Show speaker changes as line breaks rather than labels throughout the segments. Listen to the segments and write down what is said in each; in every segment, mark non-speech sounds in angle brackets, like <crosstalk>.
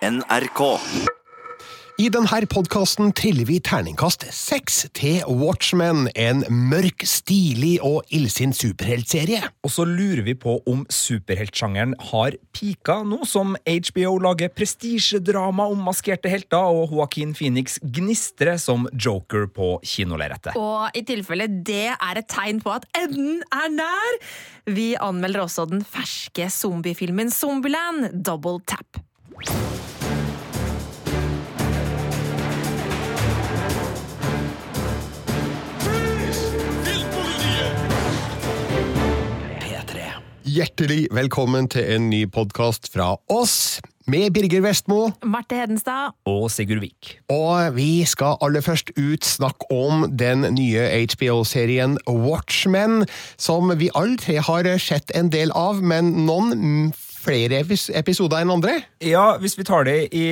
NRK.
I denne podkasten triller vi terningkast seks til Watchmen, en mørk, stilig og illsint superheltserie.
Og så lurer vi på om superheltsjangeren har pika, nå som HBO lager prestisjedrama om maskerte helter, og Joaquin Phoenix gnistrer som joker på kinolerretet.
Og i tilfelle det er et tegn på at enden er nær, vi anmelder også den ferske zombiefilmen Zombieland Double Tap.
Hjertelig velkommen til en ny podkast fra oss, med Birger Vestmo.
Marte Hedenstad.
Og Sigurd Vik.
Og vi skal aller først ut snakke om den nye HBO-serien Watchmen, som vi alle tre har sett en del av, men noen flere episoder enn andre.
Ja, hvis vi tar det i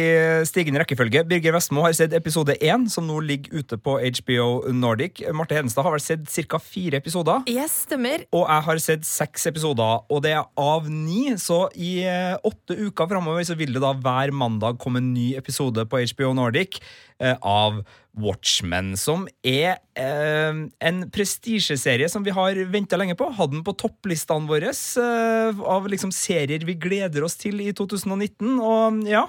stigende rekkefølge. Birger Vestmo har sett episode én, som nå ligger ute på HBO Nordic. Marte Hedenstad har vel sett ca. fire episoder.
Yes, stemmer.
Og jeg har sett seks episoder, og det er av ni. Så i eh, åtte uker framover så vil det da hver mandag komme en ny episode på HBO Nordic av Watchmen, som er eh, en prestisjeserie som vi har venta lenge på. Hadde den på topplistene våre eh, av liksom serier vi gleder oss til i 2019, og ja.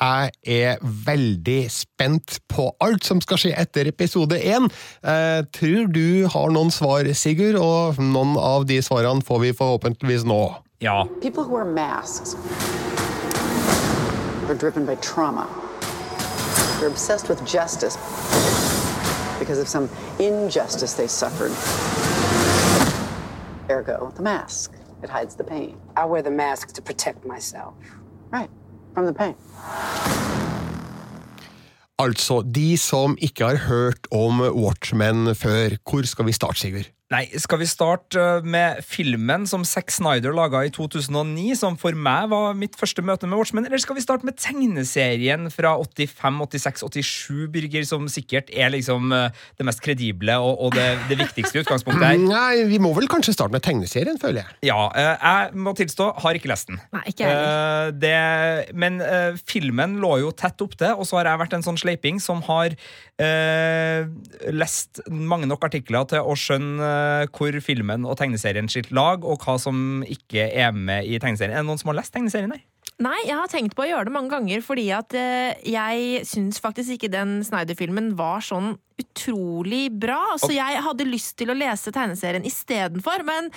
Jeg er veldig spent på alt som skal skje etter episode én. Jeg tror du har noen svar, Sigurd, og noen av de svarene får vi forhåpentligvis nå.
Ja.
People who wear masks are driven by trauma. They're obsessed with justice because of some injustice they suffered. Ergo, the mask. It hides the pain.
I wear the mask to protect myself.
Right. From the pain.
Altså, de som ikke har hørt om Watchmen før, hvor skal vi starte, Sigurd?
Nei, skal vi starte uh, med filmen som Zack Snyder laga i 2009, som for meg var mitt første møte med Watchmen, eller skal vi starte med tegneserien fra 85, 86, 87, Birger, som sikkert er liksom uh, det mest kredible og, og det, det viktigste utgangspunktet her? <laughs>
Nei, vi må vel kanskje starte med tegneserien, føler jeg.
Ja, uh, jeg må tilstå, har ikke lest den.
Nei, ikke jeg heller.
Det, men filmen lå jo tett opp til, og så har jeg vært en sånn sleiping som har uh, lest mange nok artikler til å skjønne hvor filmen og tegneserien skilt lag, og hva som ikke er med i tegneserien. Er det noen som har lest tegneserien der?
Nei, jeg har tenkt på å gjøre det mange ganger, fordi at eh, jeg syns faktisk ikke den Snyder-filmen var sånn utrolig bra. Så jeg hadde lyst til å lese tegneserien istedenfor, men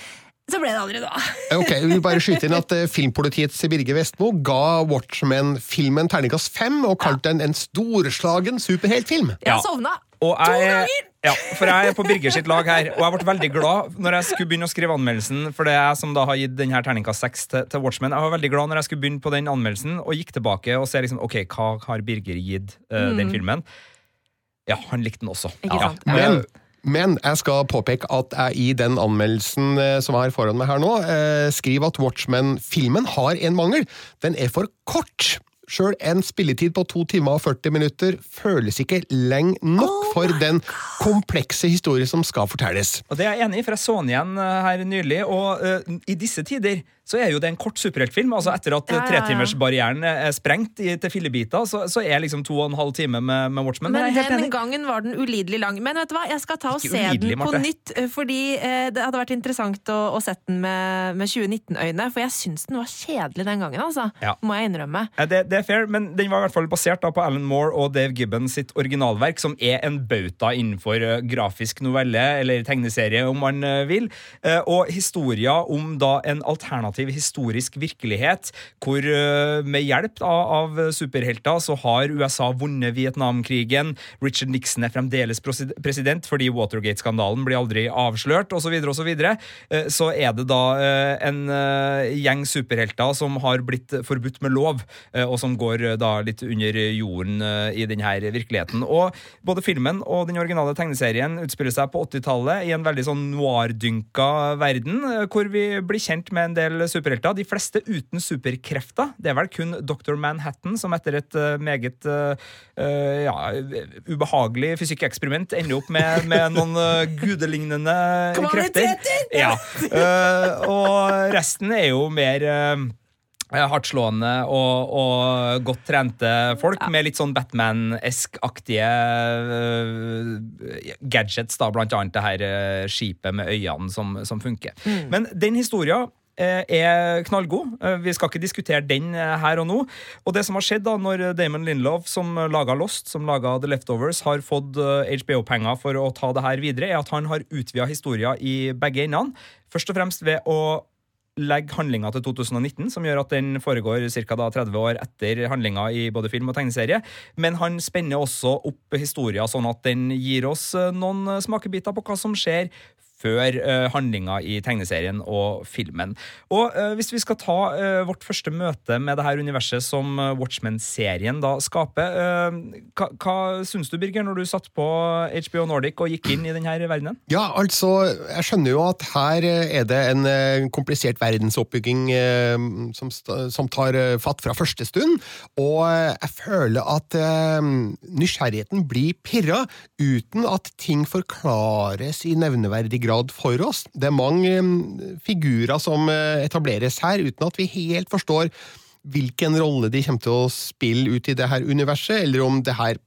så ble det aldri da.
Ok, Vi bare skyte inn at eh, Filmpolitiets Birger Vestmo ga Watchmen-filmen terningkast fem og kalte den en storslagen superheltfilm.
Jeg
Ja.
sovna to ganger!
Ja, for jeg er på Birger sitt lag her, og jeg ble veldig glad når jeg skulle begynne å skrive anmeldelsen, for det er jeg som da har gitt denne terningkast seks til, til Watchmen. Jeg var veldig glad når jeg skulle begynne på den anmeldelsen, og gikk tilbake og ser liksom, ok, hva har Birger gitt uh, den filmen? Ja, han likte den også.
Mm. Ikke
ja.
sant?
Men,
Eh,
men jeg skal påpeke at jeg i den anmeldelsen eh, som er foran meg her nå, eh, skriver at Watchmen-filmen har en mangel. Den er for kort. Sjøl en spilletid på to timer og 40 minutter føles ikke lenge nok for den komplekse historien som skal fortelles.
Og det er jeg enig i, for jeg så den igjen eh, her nylig, og uh, i disse tider så er jo det en kort superheltfilm. Altså etter at
Ja, ja, ja.
tretimersbarrieren er sprengt i, til fillebiter, så, så er liksom to og en halv time med, med Watchmen.
Men
helt
den
enig.
gangen var den ulidelig lang. Men vet du hva, jeg skal ta og
Ikke
se
ulidelig,
den på
Marte.
nytt. eh, Fordi eh, det hadde vært interessant å, å sette den med, med 2019-øyne. For jeg syns den var kjedelig den gangen, altså.
Ja.
Må jeg innrømme.
Det, det er fair, men den var i hvert fall basert da på Alan Moore og Dave Gibbon sitt originalverk, som er en bauta innenfor eh, grafisk novelle, eller tegneserie, om man eh, vil. Eh, og historia om da en alternativ historisk virkelighet, hvor eh, med hjelp da, av superhelter så har USA vunnet Vietnamkrigen, Richard Nixon er fremdeles president fordi Watergate-skandalen blir aldri avslørt, osv., osv. Så, videre. og så er det da eh, en eh, gjeng superhelter som har blitt forbudt med lov, eh, og som går eh, da litt under jorden eh, i denne virkeligheten. Og både filmen og den originale tegneserien utspiller seg på 80-tallet i en veldig sånn noir-dynka verden, eh, hvor vi blir kjent med en del superhelter. De fleste uten superkrefter. Det er vel kun Dr. Manhattan som etter et eh, meget eh, ja, ubehagelig fysikkeksperiment ender opp med, med noen uh, gudelignende krefter. Ja. Uh, og resten er jo mer hardtslående og, og godt trente folk med litt sånn Batman-esk-aktige uh, gadgets, da, blant annet det her uh, skipet med øynene som, som funker. Men den historien er knallgod. Eh, Vi skal ikke diskutere den eh, her og nå. Og det som har skjedd da, når Damon Lindlov, som laga Lost, som laga The Leftovers, har fått eh, HBO-penger for å ta det her videre, er at han har utvida historier i begge endene. Først og fremst ved å legge handlinga til 2019, som gjør at den foregår ca. 30 år etter handlinga i både film og tegneserie. Men han spenner også opp historier sånn at den gir oss eh, noen smakebiter på hva som skjer før uh, handlinga i tegneserien og filmen. Og uh, Hvis vi skal ta uh, vårt første møte med det her universet som eh, Watchmen-serien da skaper, eh, hva, hva syns du, Birger, når du satt på HBO Nordic og gikk inn i denne verdenen?
Ja, altså, jeg skjønner jo at her eh, er det en eh, komplisert verdensoppbygging eh, som, som tar eh, fatt fra første stund, og eh, jeg føler at eh, nysgjerrigheten blir pirra uten at ting forklares i nevneverdig grad for oss. Det er mange eh, figurer som eh, etableres her uten at vi helt forstår hvilken rolle de kommer til å spille ut i det her universet, eller om det her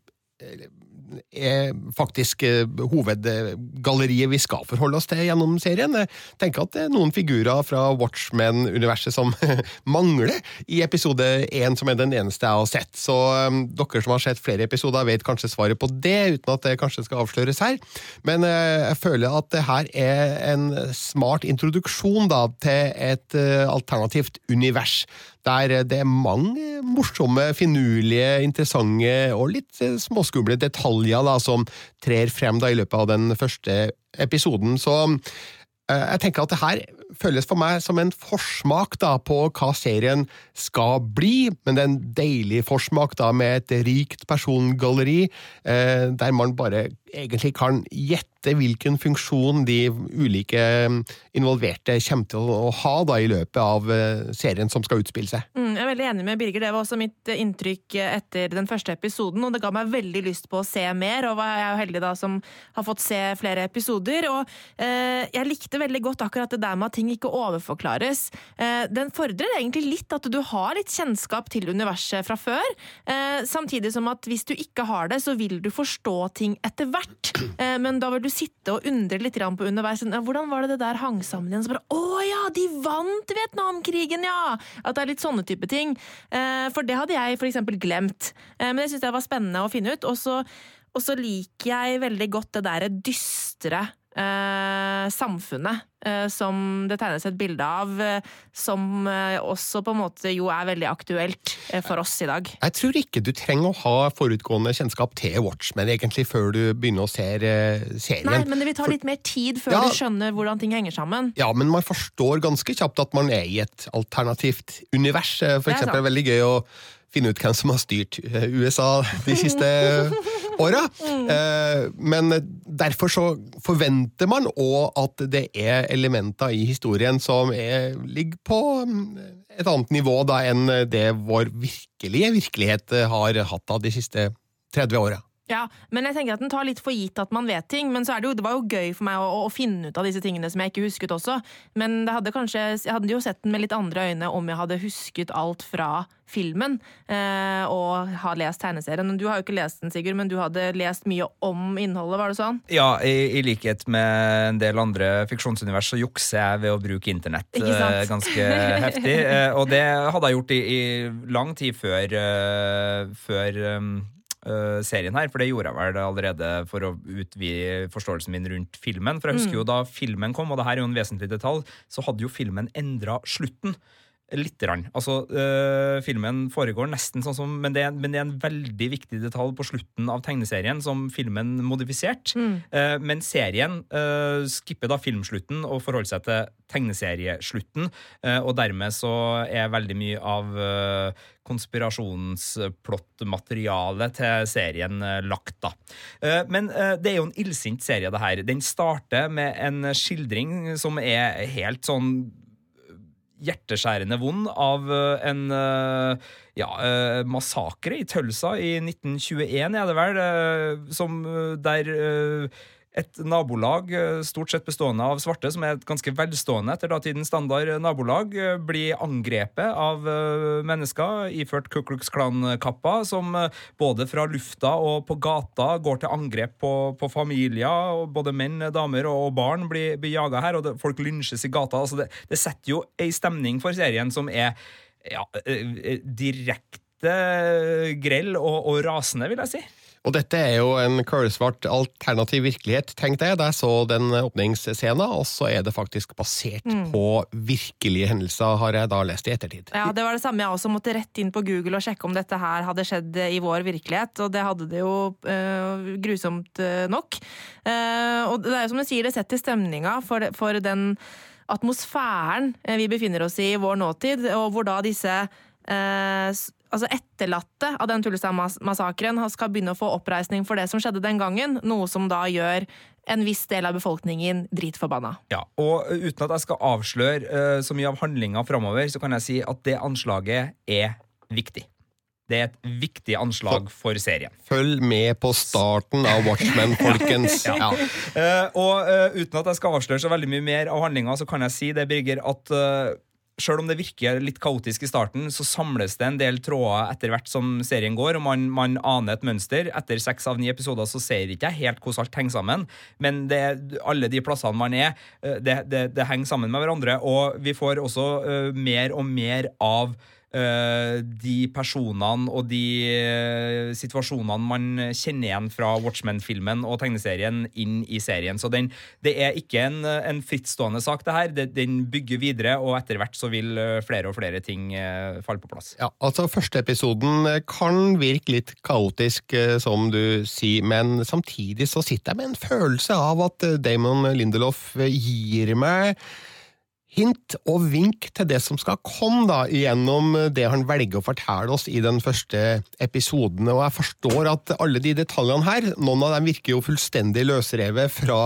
er faktisk eh, hovedgalleriet vi skal forholde oss til gjennom serien. Jeg tenker at det er noen figurer fra Watchmen-universet som <laughs> mangler i episode én, som er den eneste jeg har sett. Så um, dere som har sett flere episoder, vet kanskje svaret på det, uten at det kanskje skal avsløres her. Men eh, jeg føler at det her er en smart introduksjon da, til et eh, alternativt univers der det er mange morsomme, finurlige, interessante og litt eh, småskumle detaljer da, som trer frem da, i løpet av den første episoden. Så eh, jeg tenker at det her føles for meg som en forsmak da, på hva serien skal bli, men det er en deilig forsmak da, med et rikt persongalleri, eh, der man bare egentlig kan gjette hvilken funksjon de ulike eh, involverte kommer til å ha da, i løpet av eh, serien som skal utspille seg.
Mm, jeg er veldig enig med Birger. Det var også mitt eh, inntrykk etter den første episoden, og det ga meg veldig lyst på å se mer. Og jeg er jo heldig da som har fått se flere episoder. Og eh, jeg likte veldig godt akkurat det der med at ting ikke overforklares. Eh, den fordrer egentlig litt at du har litt kjennskap til universet fra før, eh, samtidig som at hvis du ikke har det, så vil du forstå ting etter hvert. Eh, men da vil du sitte og undre litt på underveis. Hvordan var det det der hang sammen igjen? Så bare, Å ja, de vant Vietnamkrigen, ja! At det er litt sånne type ting. For det hadde jeg eksempel glemt. Men det syntes jeg var spennende å finne ut. Og så liker jeg veldig godt det derre dystre eh, samfunnet eh, som det tegnes et bilde av, eh, som eh, også på en måte jo er veldig aktuelt eh, for oss i dag.
Jeg tror ikke du trenger å ha forutgående kjennskap til Watchmen egentlig før du begynner å se eh, serien.
Nei, men det vil ta litt mer tid før
Ja.
du skjønner hvordan ting henger sammen.
Ja, men man forstår ganske kjapt at man er i et alternativt univers. For eksempel er det veldig gøy å finne ut hvem som har styrt USA de siste <laughs> åra. Eh, Men derfor så forventer man òg at det er elementer i historien som er, ligger på mm, et annet nivå da enn det vår virkelige virkelighet har hatt av de siste 30 åra.
Ja, men jeg tenker at den tar litt for gitt at man vet ting. Men så er det jo, det var jo gøy for meg å, å finne ut av disse tingene som jeg ikke husket også. Men det hadde kanskje, jeg hadde jo sett den med litt andre øyne om jeg hadde husket alt fra filmen eh, og har lest tegneserien. Du har jo ikke lest den, Sigurd, men du hadde lest mye om innholdet, var det sånn?
Ja, i, i likhet med en del andre fiksjonsunivers, så jukser jeg ved å bruke internett eh, ganske heftig. <laughs> Eh, og det hadde jeg gjort i, i lang tid før, eh, før um, eh, serien her, for det gjorde jeg vel allerede for å utvide forståelsen min rundt filmen. For jeg husker jo da filmen kom, og det her er jo en vesentlig detalj, så hadde jo filmen endra slutten. Lite grann. Altså, øh, filmen foregår nesten sånn som men det, er, men det er en veldig viktig detalj på slutten av tegneserien som filmen modifisert. Uh, men serien uh, skipper da filmslutten og forholder seg til tegneserieslutten. Uh, og dermed så er veldig mye av øh, konspirasjonsplottmaterialet til serien lagt, da. Men det er jo en illsint serie, det her. Den starter med en skildring som er helt sånn hjerteskjærende vond av eh, en eh, ja, eh, massakre i Tølsa i 1921, er det vel, som der et nabolag, eh, stort sett bestående av svarte, som er et ganske velstående etter datidens standard nabolag, eh, blir angrepet av eh, mennesker iført Ku Klux Klan-kappa, som eh, både fra lufta og på gata går til angrep på, på familier. Både menn, damer og barn blir, blir jaga her, og det, folk lynsjes i gata. altså det, det setter jo ei stemning for serien som er ja, eh, eh, direkte grell og, og rasende, vil jeg si.
Og dette er jo en kølsvart alternativ virkelighet, tenkte jeg da jeg så den åpningsscenen, og så er det faktisk basert på virkelige hendelser, har jeg da lest i ettertid.
Ja, det var det samme jeg også måtte rett inn på Google og sjekke om dette her hadde skjedd i vår virkelighet, og det hadde det jo øh, grusomt øh, nok. Uh, og det er jo som du sier, det setter stemninga for, for den atmosfæren eh, vi befinner oss i i vår nåtid, og hvor da disse eh, altså etterlatte av den Tullestad-massakren skal begynne å få oppreisning for det som skjedde den gangen, noe som da gjør en viss del av befolkningen dritforbanna.
Ja, og uten at jeg skal avsløre uh, så mye av handlinga framover, så kan jeg si at det anslaget er viktig. Det er et viktig anslag for serien.
Følg med på starten av Watchmen, <laughs> folkens. ja.
uh, og uh, uten at jeg skal avsløre så veldig mye mer av handlinga, så kan jeg si det, Birger, at uh, Sjøl om det virker litt kaotisk i starten, så samles det en del tråder etter hvert som serien går, og man, man aner et mønster. Etter seks av ni episoder så ser ikke jeg helt hvordan alt henger sammen, men det, alle de plassene man er, eh, det, det, det henger sammen med hverandre, og vi får også uh, mer og mer av de personene og de eh, situasjonene man kjenner igjen fra Watchmen-filmen og tegneserien inn i serien. Så den, det er ikke en, en frittstående sak, det her. Den bygger videre, og etter hvert så vil eh, flere og flere ting eh, falle på plass.
Ja, altså Første episoden kan virke litt kaotisk, eh, som du sier, men samtidig så sitter jeg med en følelse av at eh, Damon Lindelof eh, gir meg hint og vink til det som skal komme da, gjennom det han velger å fortelle oss i den første episoden. Og jeg forstår at alle de detaljene her, noen av dem virker jo fullstendig løsrevet fra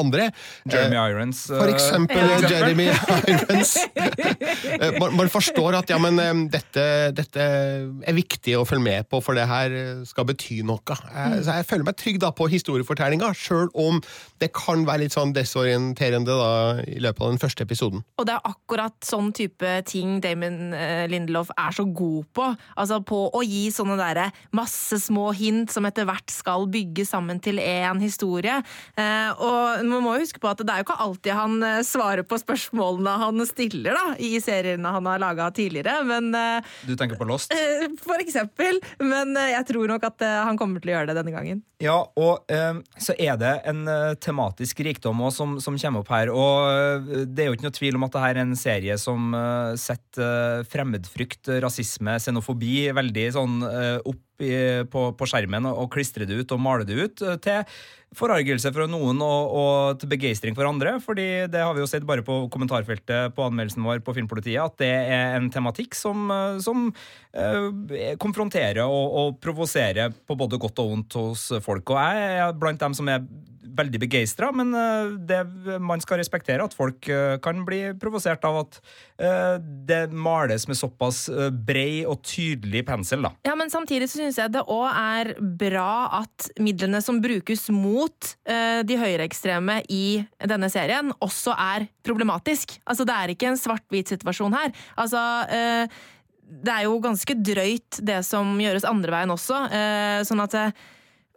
andre.
Jeremy
Eh,
Irons. eh,
For eksempel
for.
Jeremy <laughs> Irons. Eh, man, man forstår at ja, men dette, dette er viktig å følge med på, for det her skal bety noe. Jeg, så jeg føler meg trygg da på historiefortellinga, sjøl om det kan være litt sånn desorienterende da, i løpet av den første episoden.
Og det er akkurat sånn type ting Damon eh, Lindelof er så god på. Altså på å gi sånne derre masse små hint som etter hvert skal bygge sammen til én historie. Eh, og man må huske på at det er jo ikke alltid han eh, svarer på spørsmålene han stiller da, i seriene han har laga tidligere, men
Du tenker på Lost?
For eksempel. Men jeg tror nok at han kommer til å gjøre det denne gangen.
Ja, og så er det en tematisk rikdom også som, som kommer opp her. Og det er jo ikke noe tvil om at det er en serie som eh, setter eh, fremmedfrykt, rasisme, xenofobi veldig sånn eh, opp i, på, på skjermen og, klistrer det ut og maler det ut til forargelse fra noen og, og til begeistring for andre. fordi det har vi jo sett bare på kommentarfeltet på anmeldelsen vår på Filmpolitiet, at det er en tematikk som, som eh, konfronterer og, og provoserer på både godt og vondt hos folk. Og jeg er blant dem som er veldig begeistra, men eh, det, man skal respektere at folk eh, kan bli provosert av at eh, det males med såpass brei og tydelig pensel. da.
Ja, men samtidig så syns jeg det òg er bra at midlene som brukes mot de høyreekstreme i denne serien, også er problematisk. Altså, det er ikke en svart-hvit-situasjon her. Altså det er jo ganske drøyt det som gjøres andre veien også, sånn at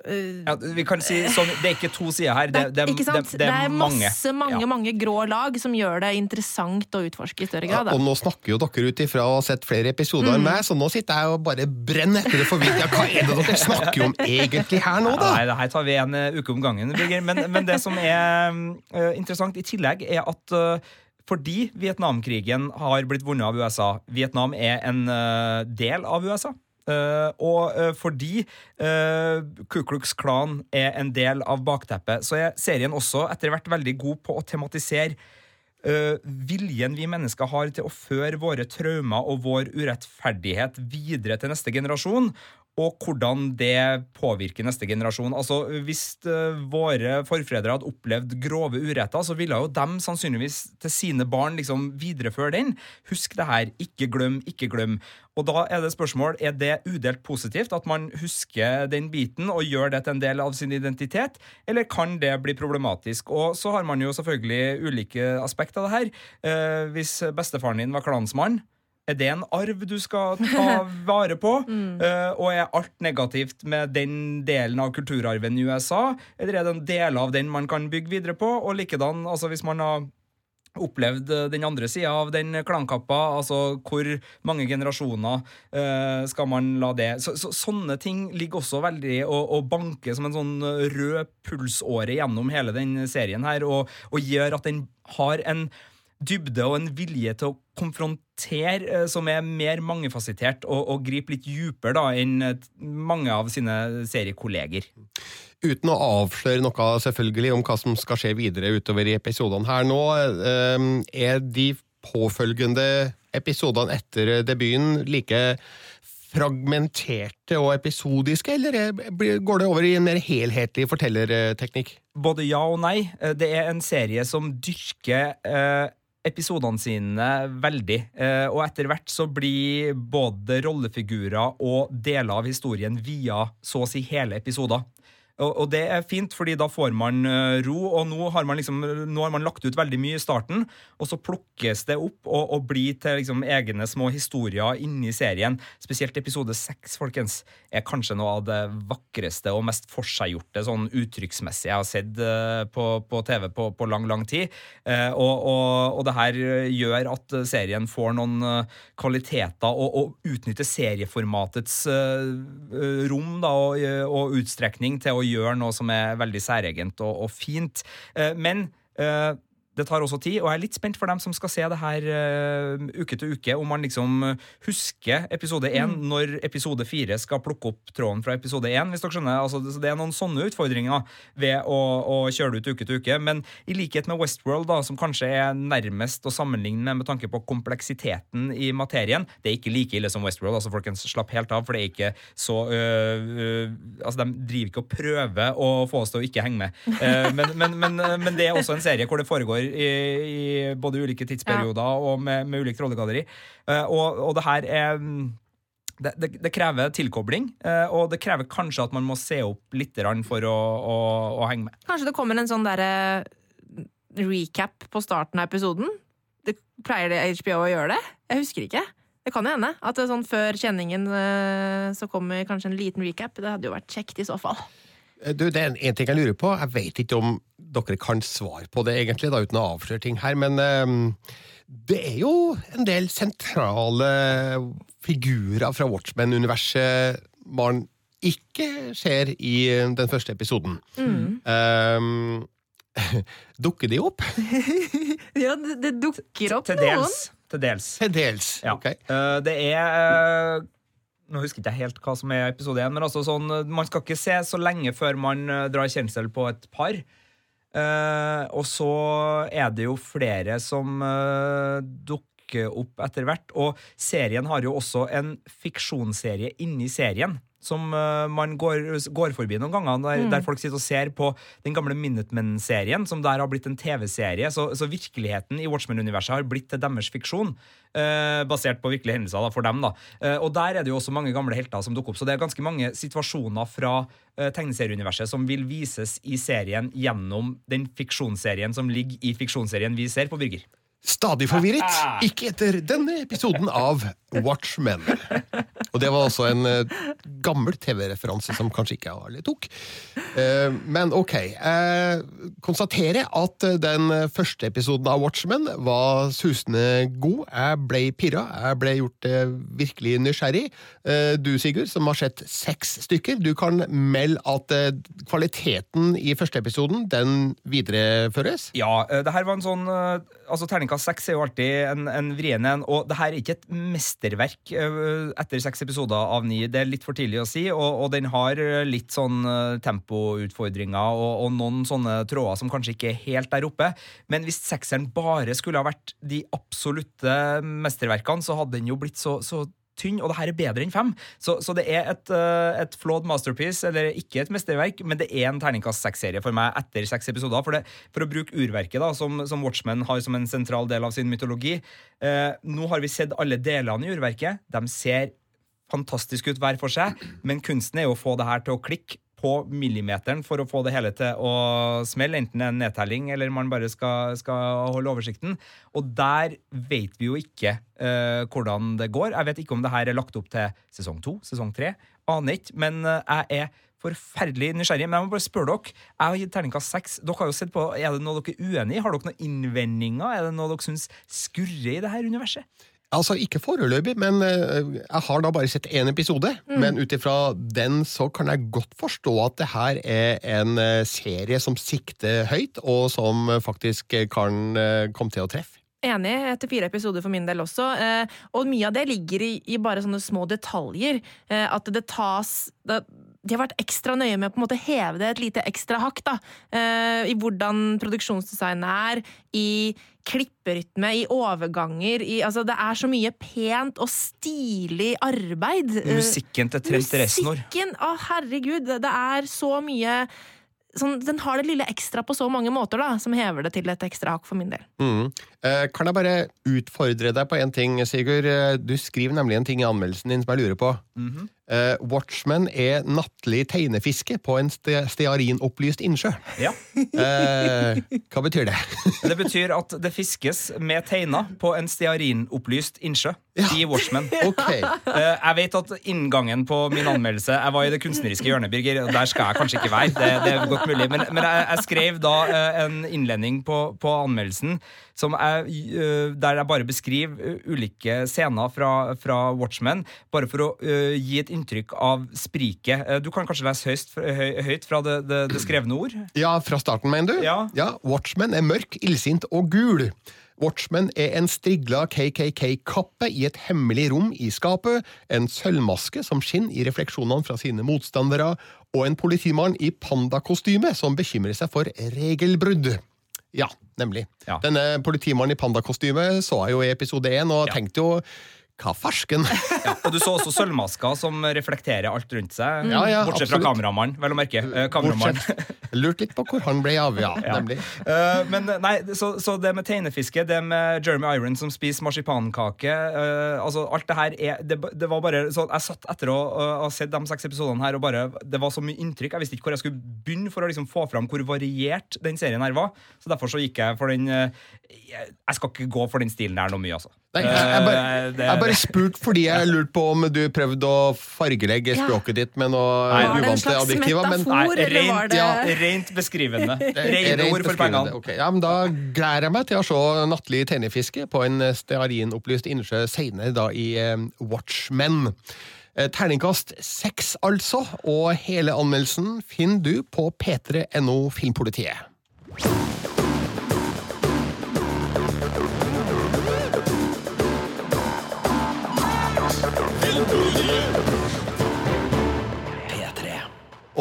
Ja, vi kan si sånn, Det er ikke to sider her. Det, det,
Ikke sant?
det, det er mange.
masse, mange,
Ja.
mange grå lag som gjør det interessant å utforske i større grad.
Og nå snakker jo dere ut ifra å ha sett flere episoder enn meg, så nå sitter jeg og bare brenner etter å få vite hva er det dere snakker om egentlig her nå, da?
Nei, det her tar vi en eh, uke om gangen. Birger. Men, men det som er eh, interessant i tillegg, er at eh, fordi Vietnamkrigen har blitt vunnet av USA Vietnam er en eh, del av USA. Eh, og eh, fordi uh, Ku Klux Klan er en del av bakteppet, så er serien også etter hvert veldig god på å tematisere eh, viljen vi mennesker har til å føre våre traumer og vår urettferdighet videre til neste generasjon. Og hvordan det påvirker neste generasjon. Altså, Hvis uh, våre forfedre hadde opplevd grove uretter, så ville jo dem sannsynligvis til sine barn liksom videreføre den. Husk det her. Ikke glem, ikke glem. Og da er det spørsmål, er det udelt positivt at man husker den biten og gjør det til en del av sin identitet, eller kan det bli problematisk? Og så har man jo selvfølgelig ulike aspekter av det her. Uh, hvis bestefaren din var klansmann, er det en arv du skal <laughs> ta vare på? mm. uh, og er alt negativt med den delen av kulturarven i USA? Eller er det en del av den man kan bygge videre på? Og likedan, altså hvis man har opplevd eh, den andre sida av den klankappa, altså hvor mange generasjoner uh, skal man la det så, så, Sånne ting ligger også veldig og, og banker som en sånn rød pulsåre gjennom hele den serien her, og, og gjør at den har en dybde og en vilje til å konfrontere eh, som er mer mangefasettert og, og gripe litt dypere da, enn eh, mange av sine seriekolleger.
Uten å avsløre noe selvfølgelig om hva som skal skje videre utover i episodene her nå, eh, er de påfølgende episodene etter debuten like fragmenterte og episodiske, eller går det over i en mer helhetlig fortellerteknikk?
Både ja og nei. Det er en serie som dyrker eh, episodene sine veldig. Eh, og etter hvert så blir både rollefigurer og deler av historien via så å si hele episoder. Og, det er fint, fordi da får man eh, ro. Og nå har man, liksom, nå har man lagt ut veldig mye i starten, og så plukkes det opp og, og blir til liksom egne små historier inni serien. Spesielt episode seks, folkens, er kanskje noe av det vakreste og mest forseggjorte sånn uttrykksmessig jeg har sett uh, på, på, TV på, på, lang, lang tid. Uh, og, og, og, det her gjør at serien får noen kvaliteter og, og utnytter serieformatets rom da, og utstrekning til å gjøre noe som er veldig særegent og, og fint. Eh, men eh, det tar også tid, og jeg er litt spent for dem som skal se det her uh, uke til uke, om man liksom husker episode én mm. når episode fire skal plukke opp tråden fra episode én. hvis dere skjønner. Altså, det er noen sånne utfordringer ved å, å, kjøre det ut uke til uke. Men i likhet med Westworld, da, som kanskje er nærmest å sammenligne med med tanke på kompleksiteten i materien Det er ikke like ille som Westworld, altså folkens, slapp helt av, for det er ikke så øh, øh, Altså, De driver ikke og prøver å få oss til å ikke henge med. Uh, men, men, men, men det er også en serie hvor det foregår i, i både ulike tidsperioder ja. og med, med ulikt rollegalleri. Uh, og, og, det her er mm, det, det, det, krever tilkobling, uh, og det krever kanskje at man må se opp litt for å, å, å henge med.
Kanskje det kommer en sånn derre recap på starten av episoden? Det Pleier det HBO å gjøre det? Jeg husker ikke. Det kan jo hende. At det sånn Før kjenningen uh, så kommer kanskje en liten recap. Det hadde jo vært kjekt i så fall.
Du, det er en, en ting jeg lurer på. Jeg vet ikke om dere kan svare på det, egentlig, da, uten å avsløre ting her, men um, det er jo en del sentrale figurer fra Watchmen-universet man ikke ser i den første episoden. Mm. Um, <laughs> dukker de opp? <laughs>
ja, det, det dukker opp
til, til dels. noen. Til dels.
Til dels,
ja.
ok.
Uh, det er uh, nå husker jeg ikke helt hva som er episode én, men altså sånn, man skal ikke se så lenge før man uh, drar kjensel på et par. Eh, og så er det jo flere som eh, dukker opp etter hvert. Og serien har jo også en fiksjonsserie inni serien som uh, man går, går, forbi noen ganger, der, mm. der, folk sitter og ser på den gamle Minutemen-serien, som der har blitt en TV-serie. Så, så, virkeligheten i Watchmen-universet har blitt til deres fiksjon. Uh, basert på virkelige hendelser da, for dem. da. Uh, og der er det jo også mange gamle helter som dukker opp. Så det er ganske mange situasjoner fra tegneserieuniverset som vil vises i serien gjennom den fiksjonsserien som ligger i fiksjonsserien vi ser på Birger.
Stadig forvirret. Ikke etter denne episoden av Watchmen. Og det var også en uh, gammel TV-referanse som kanskje ikke alle tok. Uh, men ok. Jeg konstaterer at den første episoden av Watchmen var susende god. Jeg ble pirra. Jeg ble gjort virkelig nysgjerrig. du, Sigurd, som har sett seks stykker, du kan melde at kvaliteten i første episoden, den videreføres?
Ja, det her var en sånn Altså, Terningkast seks er jo alltid en, en vrien en, og det her er ikke et mesterverk etter seks episoder av ni. Det er litt for tidlig å si, og, og den har litt sånn eh, tempoutfordringer og, og, noen sånne tråder som kanskje ikke er helt der oppe. Men hvis sekseren bare skulle ha vært de absolutte mesterverkene, så hadde den jo blitt så, så tynn, og det her er bedre enn fem. Så, så det er et, eh, et flawed masterpiece, eller ikke et mesterverk, men det er en terningkast seks-serie for meg etter seks episoder. For, det, for å bruke urverket, da, som, som Watchmen har som en sentral del av sin mytologi eh, Nå har vi sett alle delene i urverket. De ser fantastisk ut hver for seg, men kunsten er jo å få det her til å klikke på millimeteren for å få det hele til å smelle, enten det er en nedtelling eller man bare skal, skal holde oversikten. Og der vet vi jo ikke uh, hvordan det går. Jeg vet ikke om det her er lagt opp til sesong to, sesong tre. Aner ikke, men eh, jeg er forferdelig nysgjerrig. Men jeg må bare spørre dere. Jeg har gitt terningkast seks. Dere har jo sett på, Er det noe dere er uenig i? Har dere noen innvendinger? Er det noe dere syns skurrer i det her universet?
Altså, Ikke foreløpig, men eh, jeg har da bare sett én episode. Men ut ifra den så kan jeg godt forstå at det her er en eh, serie som sikter høyt, og som faktisk kan eh, komme til å treffe.
Enig, etter fire episoder for min del også. Og mye av det ligger i, bare sånne små detaljer. At det tas det, De har vært ekstra nøye med å på en måte heve det et lite ekstra hakk. da, eh, I hvordan produksjonsdesignet er, i klipperytme, i overganger i, altså Det er så mye pent og stilig arbeid. Eh,
Musikken til Trent Reznor.
Musikken! Å, herregud! Det, det er så mye sånn, Den har det lille ekstra på så mange måter, da, som hever det til et ekstra hakk for min del.
Mm. Eh, Kan jeg bare utfordre deg på en ting, Sigurd? Eh, Du skriver nemlig en ting i anmeldelsen din som jeg lurer på. Eh, Watchmen er nattlig tegnefiske på en ste stearinopplyst innsjø.
Ja.
Hva betyr det? <laughs>
Det betyr at det fiskes med teiner på en stearinopplyst innsjø i Watchmen. <laughs> Okay. Jeg vet at inngangen på min anmeldelse Jeg var i det kunstneriske hjørnet, Birger, der skal jeg kanskje ikke være. Det, det er godt mulig. Men, men jeg, jeg skrev da en innledning på, på anmeldelsen som jeg, der jeg bare beskriver eh, ulike scener fra, fra Watchmen, bare for å uh, gi et inntrykk av spriket. Eh, Du kan kanskje lese høyst, høy, høyt fra det, det, det skrevne ord?
Ja, fra starten, mener du?
Ja.
Watchmen er mørk, illsint og gul. Watchmen er en strigla KKK-kappe i et hemmelig rom i skapet, en sølvmaske som skinner i refleksjonene fra sine motstandere, og en politimann i pandakostyme som bekymrer seg for regelbrudd. Ja, nemlig.
Ja.
Denne politimannen i pandakostyme så jeg jo i episode én, og
Ja.
tenkte jo hva fersken?
Ja, og du så også sølvmasker som reflekterer alt rundt seg.
Ja, ja,
bortsett
absolutt.
fra kameramannen, vel å merke. Eh, kameramannen.
Bortsett. Lurt litt på hvor han ble av, ja. Nemlig.
Uh, men nei, så, så det med teinefiske, det med Jeremy Iron som spiser marsipankake uh, altså Alt det her er det, det var bare så Jeg satt etter å uh, ha sett de seks episodene her, og bare Det var så mye inntrykk. Jeg visste ikke hvor jeg skulle begynne for å liksom få fram hvor variert den serien her var. Så derfor så gikk jeg for den eh, Jeg, skal ikke gå for den stilen der noe mye, altså.
Nei, jeg, jeg, bare,
Eh,
jeg bare spurt fordi jeg lurte på om du prøvde å fargelegge
Ja.
språket ditt med noe
Nei,
uvante adjektiver. Men
var
rent, ja, rent beskrivende. <laughs> Rene
Rent
ord for pengene.
Okay. ja, men Da gleder jeg meg til å se nattlig tennefiske på en stearinopplyst innsjø senere da i eh, Watchmen. Eh, Terningkast seks, altså, og hele anmeldelsen finner du på p3.no Filmpolitiet.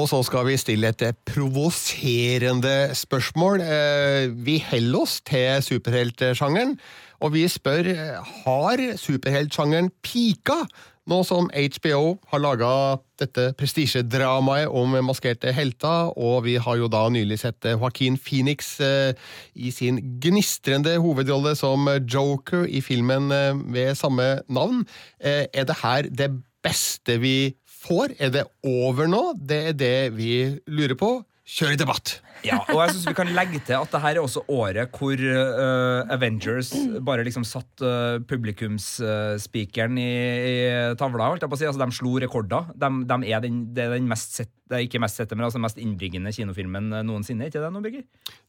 Og så skal vi stille et eh, provoserende spørsmål. Eh, Vi holder oss til superheltsjangeren, og vi spør eh, har superheltsjangeren pika nå som HBO har laga dette prestisjedramaet om maskerte helter, og vi har jo da nylig sett Joaquin Phoenix i sin gnistrende hovedrolle som Joker i filmen ved samme navn. Er det her det beste vi får? Er det over nå? Det er det vi lurer på. Kjør i debatt!
Ja, og jeg synes vi kan legge til at det her er også året hvor uh, Avengers bare liksom satt uh, publikumsspikeren i, i tavla. holdt jeg på å si. Altså, de slo rekorder. De, de er den, det er den mest sett, det er ikke mest sette, men altså den mest innbringende kinofilmen eh, noensinne. ikke det nå, Birger?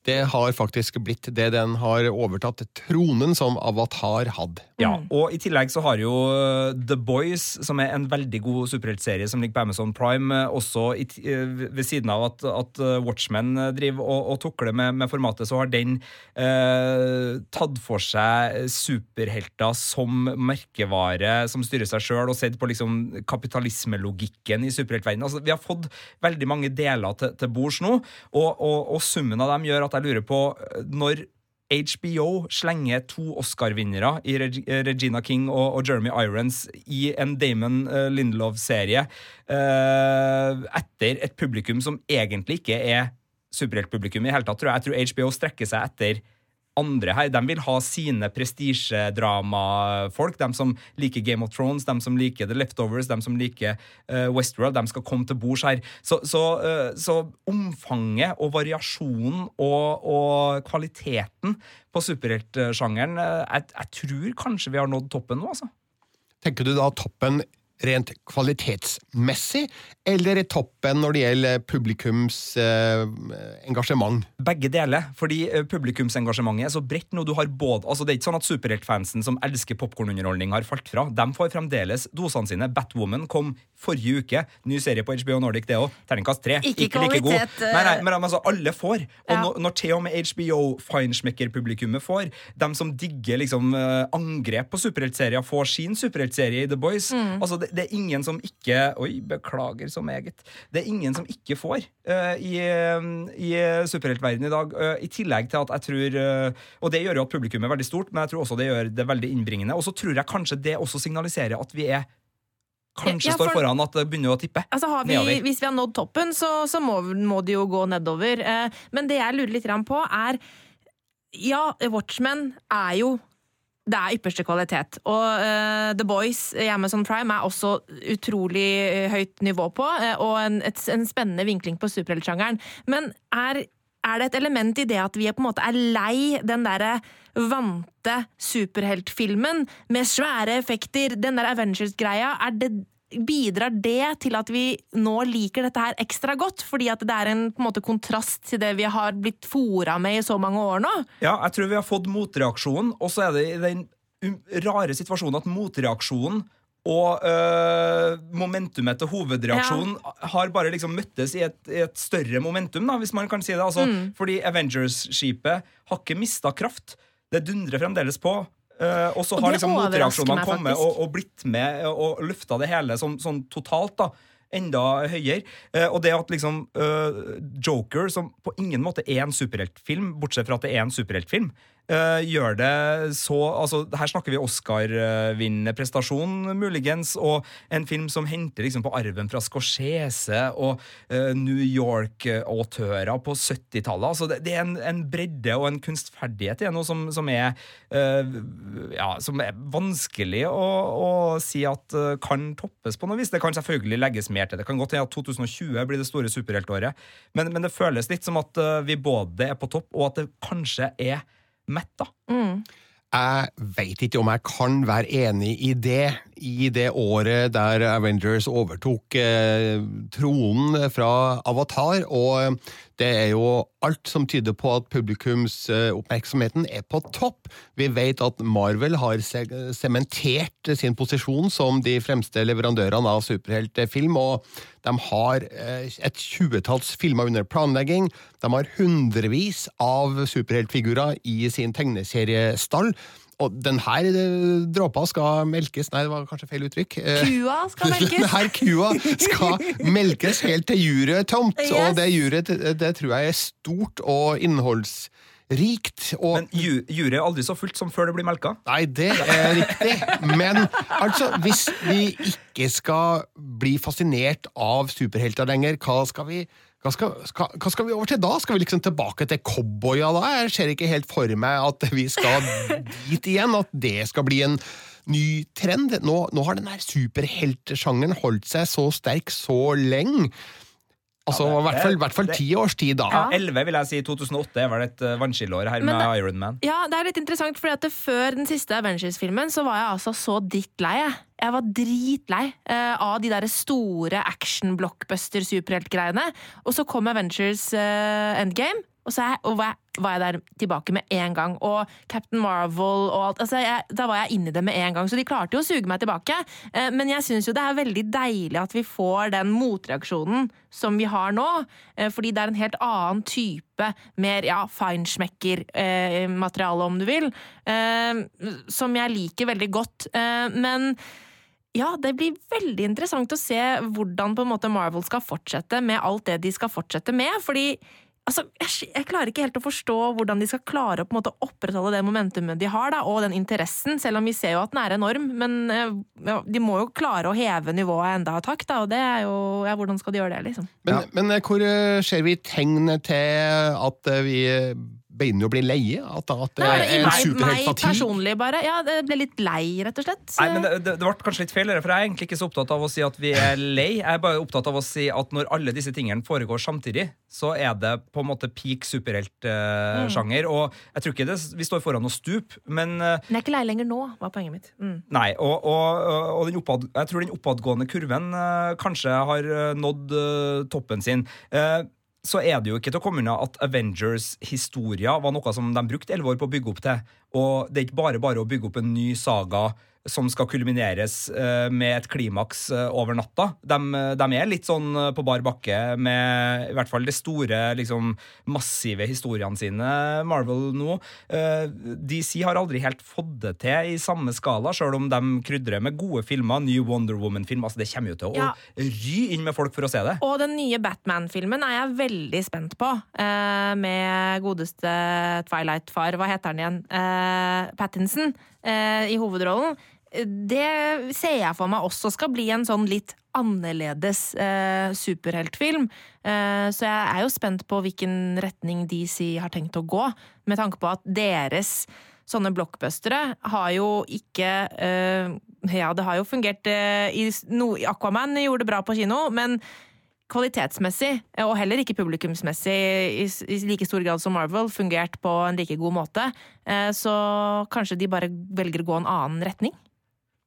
Det har faktisk blitt det den har overtatt tronen som Avatar hadde.
Ja, og i tillegg så har jo uh, The Boys, som er en veldig god superheltserie som ligger på Amazon Prime, uh, også i, uh, ved siden av at, at uh, Watchmen uh, driver og, og tukler med, med formatet, så har den eh, tatt for seg superhelter som merkevare, som styrer seg sjøl, og sett på liksom kapitalismelogikken i superheltverdenen. Altså, vi har fått veldig mange deler til, til bords nå, og, og, og summen av dem gjør at jeg lurer på uh, når HBO slenger to Oscar-vinnere i Regina King og, Jeremy Irons i en Damon uh, Lindelof-serie uh, etter et publikum som egentlig ikke er superheltpublikum i det hele tatt, tror jeg. Jeg tror HBO strekker seg etter andre her. De vil ha sine prestisjedramafolk. De som liker Game of Thrones, de som liker The Leftovers, de som liker uh, Westworld. De skal komme til bords her. Så, så, uh, så, omfanget og variasjonen og, og kvaliteten på superheltsjangeren uh, jeg, jeg, tror kanskje vi har nådd toppen nå, altså.
Tenker du da toppen rent kvalitetsmessig, eller i toppen når det gjelder publikums eh, engasjement?
Begge deler, fordi eh, publikumsengasjementet er så bredt nå. Du har både, altså Det er ikke sånn at superheltfansen som elsker popkornunderholdning, har falt fra. De får fremdeles dosene sine. Batwoman kom forrige uke. Ny serie på HBO Nordic, det òg. Terningkast tre.
Ikke, ikke like god.
Nei, nei, men altså, alle får. Og ja. når, når til og med HBO Feinschmecker-publikummet får, dem som digger liksom uh, angrep på superheltserier, får sin superheltserie i The Boys. Mm. Altså, det, det, er ingen som ikke Oi, beklager så meget. Det er ingen som ikke får uh, i, uh, i superheltverdenen i dag. Uh, I tillegg til at jeg tror Og det gjør jo at publikum er veldig stort, men jeg tror også det gjør det veldig innbringende. Og så tror jeg kanskje det også signaliserer at vi er kanskje ja, for, står foran at det begynner å tippe.
Altså vi, hvis vi har nådd toppen, så, så må, må, det jo gå nedover. men det jeg lurer litt på, er Ja, Watchmen er jo det er ypperste kvalitet. Og uh, The Boys i Amazon Prime er også utrolig uh, høyt nivå på, uh, og en, et, en, spennende vinkling på superheltsjangeren. Men er, er, det et element i det at vi på en måte er lei den derre vante superheltfilmen med svære effekter, den der Avengers-greia? Er det Bidrar det til at vi nå liker dette her ekstra godt? Fordi at det er en, en måte, kontrast til det vi har blitt fora med i så mange år nå?
Ja, jeg tror vi har fått motreaksjonen, og så er det i den rare situasjonen at motreaksjonen og øh, momentumet til hovedreaksjonen ja. har bare liksom møttes i et, i et, større momentum, da, hvis man kan si det. Altså, mm. Fordi Avengers-skipet har ikke mista kraft. Det dundrer fremdeles på. Uh, og så har liksom motreaksjonene kommet og, og, blitt med og lufta det hele sånn, sånn totalt. da enda høyere. Uh, og det at liksom uh, Joker, som på ingen måte er en superheltfilm, bortsett fra at det er en superheltfilm, Uh, gjør det så altså, Her snakker vi Oscar-vinnende prestasjon, muligens, og en film som henter liksom på arven fra Scorsese og uh, New York-autører på 70-tallet. Altså, det, det, er en, en, bredde og en kunstferdighet i noe som, som, er, uh, ja, som er vanskelig å, å si at kan toppes på noe vis. Det kan selvfølgelig legges mer til. Det kan godt hende at 2020 blir det store superheltåret, men, men det føles litt som at vi både er på topp, og at det kanskje er metta. Mm.
Jeg veit ikke om jeg kan være enig i det, i det året der Avengers overtok eh, tronen fra Avatar, og det er jo alt som tyder på at publikumsoppmerksomheten er på topp. Vi vet at Marvel har sementert sin posisjon som de fremste leverandørene av superheltfilm, og de har eh, et tjuetalls filmer under planlegging. De har hundrevis av superheltfigurer i sin tegneseriestall. Og den her eh, dråpa skal melkes Nei, det var kanskje feil uttrykk.
Eh, kua skal <laughs> melkes.
Den her kua skal melkes helt til juret er tomt, yes. og det juret det tror jeg er stort og innholdsrikt. Og
Men juret er aldri så fullt som før det blir melka?
Nei, det er riktig. Men altså, hvis vi ikke skal bli fascinert av superhelter lenger, hva skal vi hva skal, skal, hva skal, vi over til da? Skal vi liksom tilbake til cowboya da? Jeg ser ikke helt for meg at vi skal dit igjen, at det skal bli en ny trend. Nå, nå har den superheltsjangeren holdt seg så sterk så lenge. Altså, I hvert fall, hvert fall ti års tid, da.
Ja, Elleve, vil jeg si. 2008 er vel et uh, vannskilleår her Men, med Iron Man.
Ja, det er litt interessant, for før den siste Avengers-filmen så var jeg altså så drittlei. Jeg var dritlei uh, av de der store action-blockbuster-superheltgreiene. Og så kom Avengers uh, Endgame, og så jeg, og var, jeg, var, jeg, der tilbake med en gang. Og Captain Marvel og alt. Altså jeg, da var jeg inne i det med en gang, så de klarte jo å suge meg tilbake. Eh, men jeg syns jo det er veldig deilig at vi får den motreaksjonen som vi har nå. Eh, fordi det er en helt annen type, mer ja, feinschmecker-materiale, eh, om du vil. Eh, som jeg liker veldig godt. Eh, men ja, det blir veldig interessant å se hvordan på en måte Marvel skal fortsette med alt det de skal fortsette med. fordi Altså, jeg, jeg klarer ikke helt å forstå hvordan de skal klare å på en måte opprettholde det momentumet de har, da, og den interessen, selv om vi ser jo at den er enorm. Men eh, ja, de må jo klare å heve nivået enda et hakk, da, og det er jo Ja, hvordan skal de gjøre det, liksom?
Men, men eh, hvor eh, ser vi tegn til at vi begynner å bli leie? At, at det
Nei,
er en
meg, meg personlig, bare. Ja, det ble litt lei, rett og slett.
Nei, men det, det, det ble kanskje litt feil, for jeg er egentlig ikke så opptatt av å si at vi er lei. Jeg er bare opptatt av å si at når alle disse tingene foregår samtidig, så er det på en måte peak superheltsjanger. og jeg tror ikke det, vi står foran noe stup, men eh,
Men jeg er ikke lei lenger nå, var poenget mitt. Mm.
Nei, og, og, og den oppad, jeg tror den oppadgående kurven eh, kanskje har eh, nådd toppen sin. Eh, så er det jo ikke til å komme unna at Avengers-historia var noe som de brukte elleve år på å bygge opp til. Og det er ikke bare bare å bygge opp en ny saga som skal kulmineres eh, med et klimaks eh, over natta. De, de er litt sånn eh, på bar bakke med i hvert fall de store, liksom, massive historiene sine, Marvel nå. Eh, DC har aldri helt fått det til i samme skala, sjøl om de krydrer med gode filmer. Ny Wonder Woman-film. altså Det kommer jo til å
Ja.
ry inn med folk for å se det.
Og den nye Batman-filmen er jeg veldig spent på. Eh, med godeste Twilight-far, hva heter han igjen? Eh, Pattinson eh, i hovedrollen. Det ser jeg for meg også skal bli en sånn litt annerledes eh, superheltfilm. Eh, så jeg er jo spent på hvilken retning DC har tenkt å gå, med tanke på at deres sånne blockbustere har jo ikke eh, Ja, det har jo fungert eh, i no, Aquaman gjorde det bra på kino, men kvalitetsmessig, og heller ikke publikumsmessig i, i like stor grad som Marvel, fungert på en like god måte. Eh, Så kanskje de bare velger å gå en annen retning.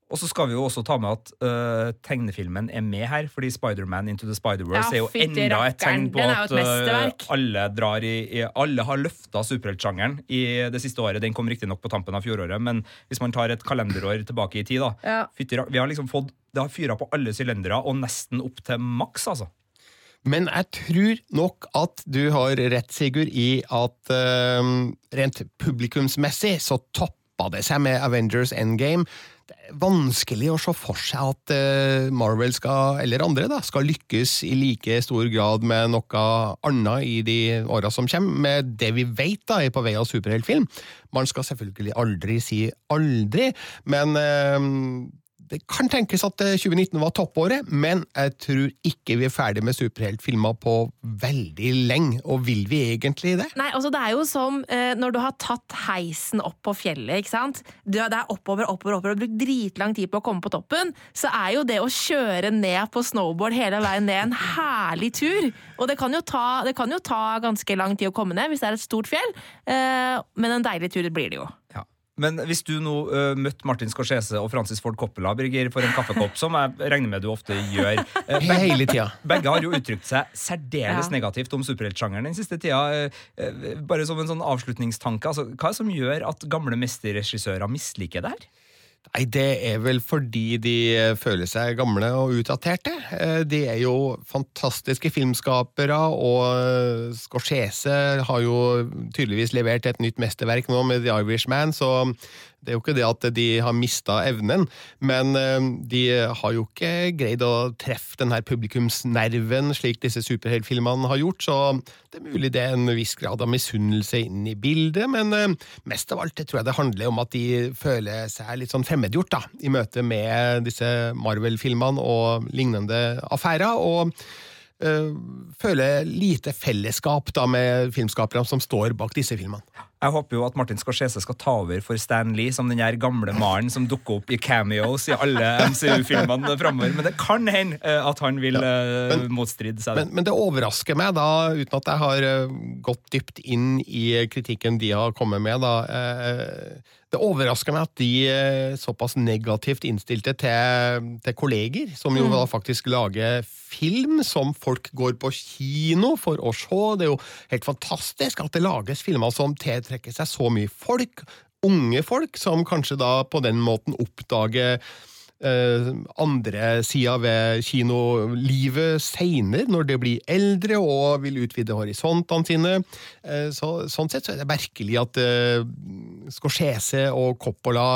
Og så skal vi jo også ta med at uh, tegnefilmen er med her, fordi Spider-Man Into the Spider-Verse
Ja,
er jo enda et tegn på at øh, alle drar i, i Alle har løfta superheltsjangeren i det siste året. Den kom riktignok på tampen av fjoråret, men hvis man tar et kalenderår tilbake i tid, da
Ja.
Vi har liksom fått Det har fyra på alle sylindere, og nesten opp til maks, altså.
Men jeg tror nok at du har rett, Sigurd, i at uh, rent publikumsmessig så toppa det seg med Avengers Endgame. Vanskelig å se for seg at eh, Marvel skal, eller andre da, skal lykkes i like stor grad med noe annet i de åra som kommer, med det vi vet da er på vei av superheltfilm. Man skal selvfølgelig aldri si aldri, men eh, det kan tenkes at eh, 2019 var toppåret, men jeg tror ikke vi er ferdig med superheltfilmer på veldig lenge. Og vil vi egentlig det?
Nei, altså Det er jo som eh, når du har tatt heisen opp på fjellet. ikke sant? Du, det er oppover, oppover, oppover, og brukt dritlang tid på å komme på toppen. Så er jo det å kjøre ned på snowboard hele veien ned en herlig tur. Og det kan jo ta, kan jo ta ganske lang tid å komme ned hvis det er et stort fjell, eh, men en deilig tur blir det jo.
Men hvis du nå uh, møtte Martin Scorsese og Francis Ford Coppola Birger, for en kaffekopp, som jeg regner med du ofte gjør uh, <laughs> begge,
Hele tida.
begge har jo uttrykt seg særdeles
Ja.
negativt om superheltsjangeren den siste tida. Uh, Bare som en sånn avslutningstanke. Altså, hva er det som gjør at gamle mesterregissører misliker det her?
Nei, det er vel fordi de føler seg gamle og utdaterte. Eh, De er jo fantastiske filmskapere, og Scorsese har jo tydeligvis levert et nytt mesterverk nå med The Irishman, så det er jo ikke det at de har mista evnen, men eh, de har jo ikke greid å treffe den her publikumsnerven slik disse superheltfilmene har gjort, så det er mulig det er en viss grad av misunnelse inn i bildet, men eh, mest av alt tror jeg det handler om at de føler seg litt sånn fremmedgjort da, i møte med disse Marvel-filmene og lignende affærer, og eh, føler lite fellesskap da med filmskaperne som står bak disse filmene.
Jeg håper jo at Martin Scorsese skal ta over for Stan Lee som den her gamle mannen som dukker opp i cameos i alle MCU-filmene framover. Men det kan hende eh, at han vil eh, motstride seg.
Men, men det overrasker meg, da, uten at jeg har eh, gått dypt inn i kritikken de har kommet med, da. Eh, Det overrasker meg at de er såpass negativt innstilte til, til kolleger, som jo da faktisk lager film som folk går på kino for å se. Det er jo helt fantastisk at det lages filmer som tiltrekker seg så mye folk. Unge folk som kanskje da på den måten oppdager Uh, andre sida ved kinolivet seinere, når de blir eldre og vil utvide horisontene sine. Uh, så, sånn sett så er det merkelig at eh, Scorsese og Coppola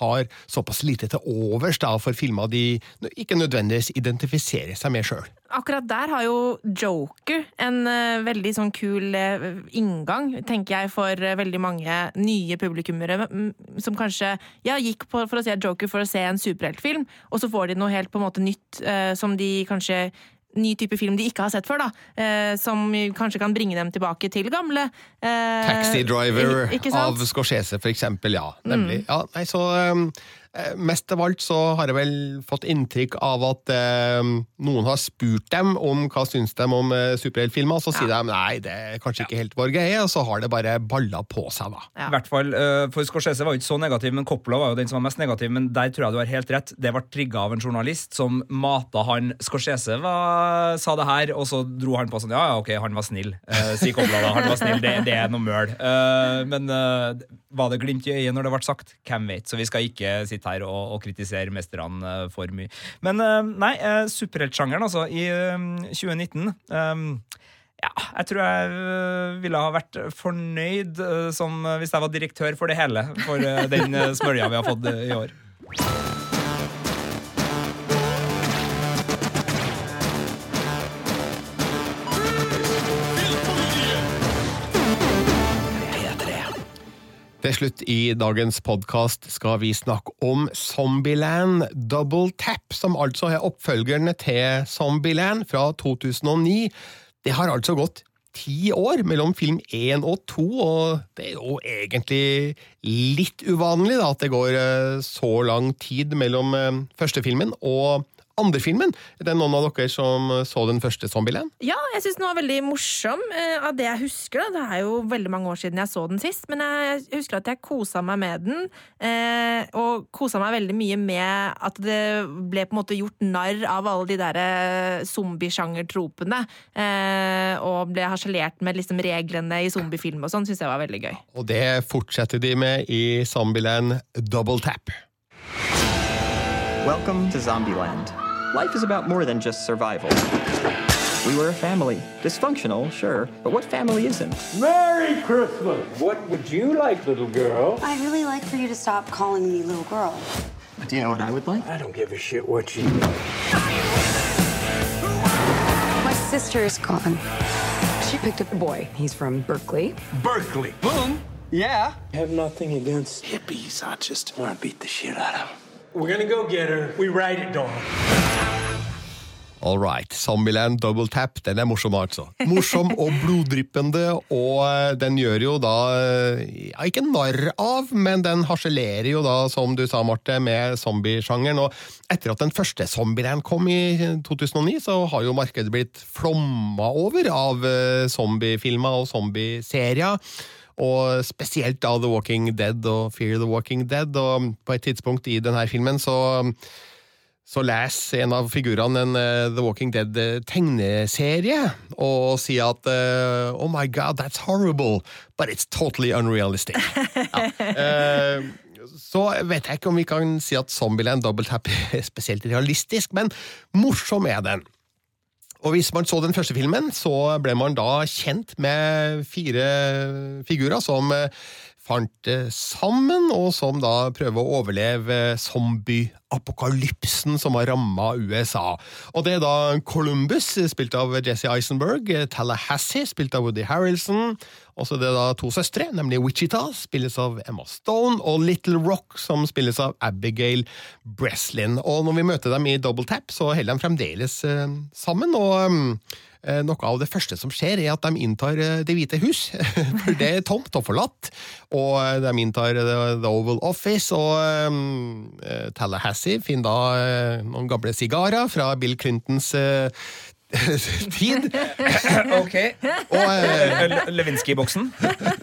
har såpass lite til overs da, for filmer de ikke nødvendigvis identifiserer seg med sjøl.
akkurat der har jo Joker en eh, veldig sånn kul eh, inngang, tenker jeg, for eh, veldig mange nye publikummere mm, som kanskje ja, gikk på, for å se Joker for å se en superheltfilm, og så får de noe helt på en måte nytt som de kanskje Ny type film de ikke har sett før, da. Eh, som kanskje kan bringe dem tilbake til gamle. eh,
Taxi Driver av Scorsese, for eksempel. Ja, nemlig. Ja, nei, så um, Mest av alt så har jeg vel fått inntrykk av at eh, noen har spurt dem om hva syns de om eh, superheltfilmer, så sier de nei, det er kanskje ikke helt vår greie, og så har det bare balla på seg, da.
Ja.
I hvert fall, eh, for Scorsese var jo ikke så negativ, men Coppola var jo den som var mest negativ. Men der tror jeg du har helt rett. Det ble trigga av en journalist som mata han Scorsese var, sa det her, og så dro han på sånn Ja, ja, ok, han var snill. Uh, sier Coppola da. Han var snill, det, det er noe møl. Eh, men eh, var det glimt i øyet når det ble sagt? Hvem vet? Så vi skal ikke sitte her og, og kritisere mesterne eh, for mye. Men eh, nei, uh, superheltsjangeren, altså, i eh, 2019 eh, ja, jeg tror jeg ville ha vært fornøyd som hvis jeg var direktør for det hele. For den smølja vi har fått i år.
Til slutt i dagens podkast skal vi snakke om Zombieland Double Tap, som altså er oppfølgerne til Zombieland fra 2009. Det har altså gått ti år mellom film én og to, og det er jo egentlig litt uvanlig da, at det går eh, så lang tid mellom eh, første filmen og andre filmen. Er det noen av dere som så den første Zombieland?
Ja, jeg syns den var veldig morsom. eh, av det jeg husker, da. Det er jo veldig mange år siden jeg så den sist, men jeg husker at jeg kosa meg med den. eh, og kosa meg veldig mye med at det ble på en måte gjort narr av alle de der eh, zombiesjangertropene. eh, og ble harselert med liksom reglene i zombiefilm og sånn, syns jeg var veldig gøy.
Og det fortsetter de med i Zombieland Double Tap.
Welcome to Zombieland. Life is about more than just survival. We were a family. Dysfunctional, sure, but what family isn't?
Merry Christmas! What would you like, little girl?
I'd really like for you to stop calling me little girl.
But do you know what I would like?
I don't give a shit what you
My sister is gone. She picked up a boy. He's from Berkeley.
Berkeley. Boom.
Yeah.
I have nothing against hippies. I just want to beat the shit out of them. We're gonna go get her. We ride it, dog.
All right. Zombieland Double Tap, den er morsom, altså. Morsom og bloddryppende, og eh, den gjør jo da eh, ja, Ikke narr av, men den harselerer jo da, som du sa, Marte, med zombiesjangeren. Og etter at den første Zombieland kom i 2009, så har jo markedet blitt flomma over av eh, zombiefilmer og zombieserier. Og spesielt da The Walking Dead og Fear the Walking Dead. Og på et tidspunkt i denne filmen så så leser en av figurene en eh, The Walking Dead-tegneserie og sier at eh, Oh my god, that's horrible, but it's totally unrealistic. <laughs> Ja. Eh, så vet jeg ikke om vi kan si at Zombieland Double Tap er spesielt realistisk, men morsom er den. Og hvis man så den første filmen, så ble man da kjent med fire figurer som eh, fant sammen, og som da prøver å overleve zombie-apokalypsen som har ramma USA. Og det er da Columbus, spilt av Jesse Eisenberg, Tallahassee, spilt av Woody Harrelson, og så er det da to søstre, nemlig Wichita, spilles av Emma Stone, og Little Rock, som spilles av Abigail Breslin. Og når vi møter dem i Double Tap, så holder de fremdeles eh, sammen, og eh, noe av det første som skjer, er at de inntar eh, Det hvite hus, <laughs> for det er tomt og forlatt. Og eh, de inntar The, Oval Office, og um, Tallahassee finner da eh, noen gamle sigarer fra Bill Clintons eh, <laughs> tid. <laughs>
Ok.
Og, eh,
Lewinsky-boksen.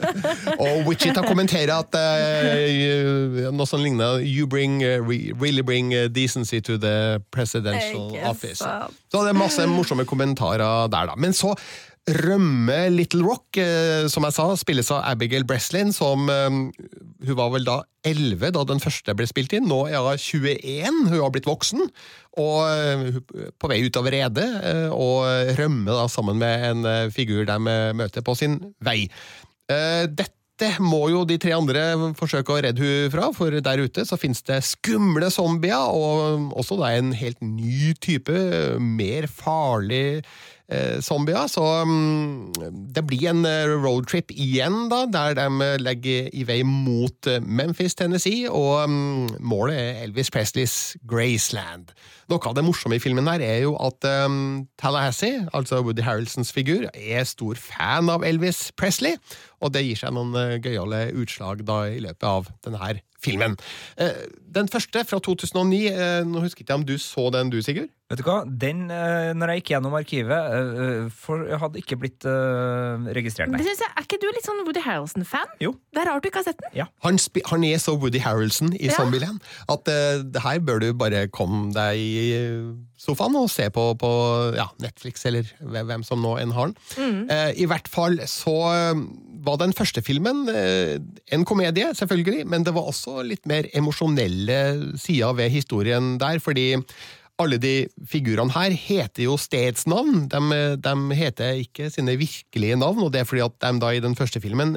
<laughs>
og Wichita kommenterer at eh, noe som ligner You bring, eh, really bring eh, decency to the presidential office. Så det er masse morsomme kommentarer der, da. Men så rømmer Little Rock, eh, som jeg sa, spilles av Abigail Breslin, som eh, Hun var vel da 11 da den første ble spilt inn. Nå er hun 21, hun har blitt voksen. Og eh, på vei ut av redet, og rømmer da sammen med en figur de møter på sin vei. Dette dette må jo de tre andre forsøke å redde hun fra, for der ute så finnes det skumle zombier, og også da en helt ny type, mer farlig eh, zombier. Så mm, det blir en eh, roadtrip igjen, da, der de legger i vei mot eh, Memphis, Tennessee, og mm, målet er Elvis Presleys Graceland. Noe av det morsomme i filmen her er jo at um, Tallahassee, altså Woody Harrelsons figur, er stor fan av Elvis Presley, og det gir seg noen uh, gøyale utslag da i løpet av denne filmen. Eh, den første, fra 2009, eh, nå husker jeg ikke om du så den du, Sigurd?
Vet du hva, den, eh, når jeg gikk gjennom arkivet eh, eh, For jeg hadde ikke blitt eh, registrert, nei.
jeg, er ikke du litt sånn Woody Harrelson-fan?
Jo.
Det er rart du ikke har sett den.
Han, han er så Woody Harrelson i
Ja.
Zombieland at eh, det her bør du bare komme deg i sofaen og se på, på ja, Netflix eller hvem som nå enn har den. Eh, I hvert fall så eh, var den første filmen eh, en komedie, selvfølgelig, men det var også litt mer emosjonelle sider ved historien der, fordi alle de figurene her heter jo stedsnavn. De, de heter ikke sine virkelige navn, og det er fordi at de da i den første filmen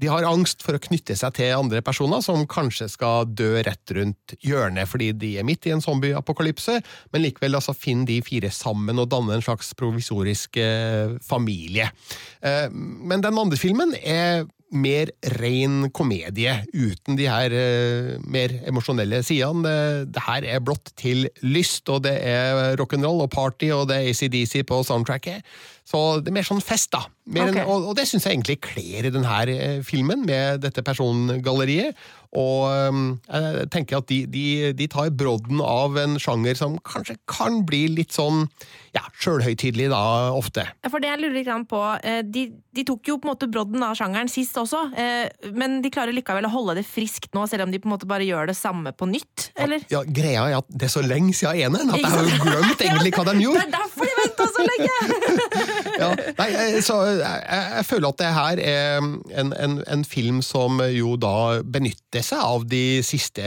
de har angst for å knytte seg til andre personer som kanskje skal dø rett rundt hjørnet fordi de er midt i en zombieapokalypse, men likevel altså finner de fire sammen og danner en slags provisorisk eh, familie. Eh, men den andre filmen er mer ren komedie, uten de her eh, mer emosjonelle sidene. Det, her er blått til lyst, og det er rock'n'roll og party, og det er ACDC på soundtracket. Så det er mer sånn fest, da. Mer
Ok.
enn, og, og det syns jeg egentlig kler i denne eh, filmen, med dette persongalleriet. Og jeg tenker at de, de, de tar brodden av en sjanger som kanskje kan bli litt sånn ja, sjølhøytidelig da, ofte.
For det jeg lurer litt på, eh, de, de tok jo på en måte brodden av sjangeren sist også, eh, men de klarer likevel å holde det friskt nå, selv om de på en måte bare gjør det samme på nytt, eller?
Ja, Greia er at det er så lenge siden eneren at jeg har jo glemt egentlig hva de <laughs> gjorde!
Det er derfor de venta så lenge! <laughs>
Ja, nei, så jeg, jeg føler at det her er en, en, en film som jo da benytter seg av de siste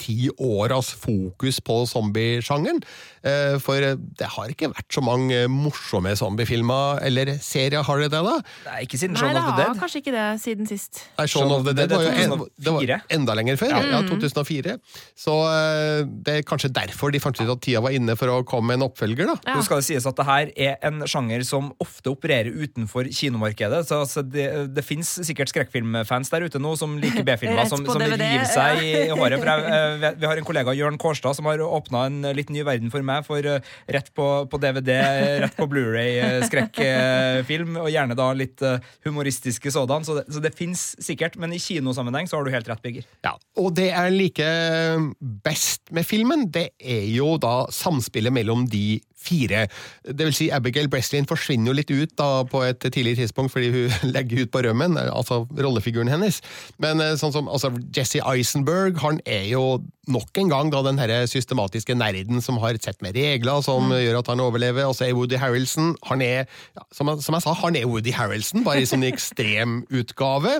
ti åras fokus på zombiesjangeren. Eh, For det har ikke vært så mange morsomme zombiefilmer, eller serier, har det det da?
Nei, ikke siden Shaun of the Dead.
kanskje ikke det siden sist.
Nei, Shaun of the Dead var jo en, det var enda lenger før. Ja, 2004. Så eh, det er kanskje derfor de fant ut at tida var inne for å komme med en oppfølger, da.
Ja.
Nå skal det sies at det her er en sjanger som ofte opererer utenfor kinomarkedet. Så altså, det, det fins sikkert skrekkfilmfans der ute nå som liker B-filmer, som, som river seg i håret. For jeg, eh, vi- har en kollega, Jørn Kårstad, som har åpna en litt ny verden for meg. For eh, rett på, på DVD, rett på Blu-ray, eh, skrekkfilm, og gjerne da litt eh, humoristiske sådan. Så det, så det fins sikkert, men i kinosammenheng så har du helt rett, Birger.
Ja, og det jeg liker best med filmen, det er jo da samspillet mellom de fire. Det vil si, Abigail Breslin forsvinner jo litt ut da på et tidlig tidspunkt fordi hun <laughs> legger ut på rømmen, altså rollefiguren hennes. Men eh, sånn som altså, Jesse Eisenberg, han er jo nok en gang da den her systematiske nerden som har et sett med regler som gjør at han overlever. Og så er Woody Harrelson, han er, som, som jeg sa, han er Woody Harrelson, bare i sånn <laughs> ekstrem utgave.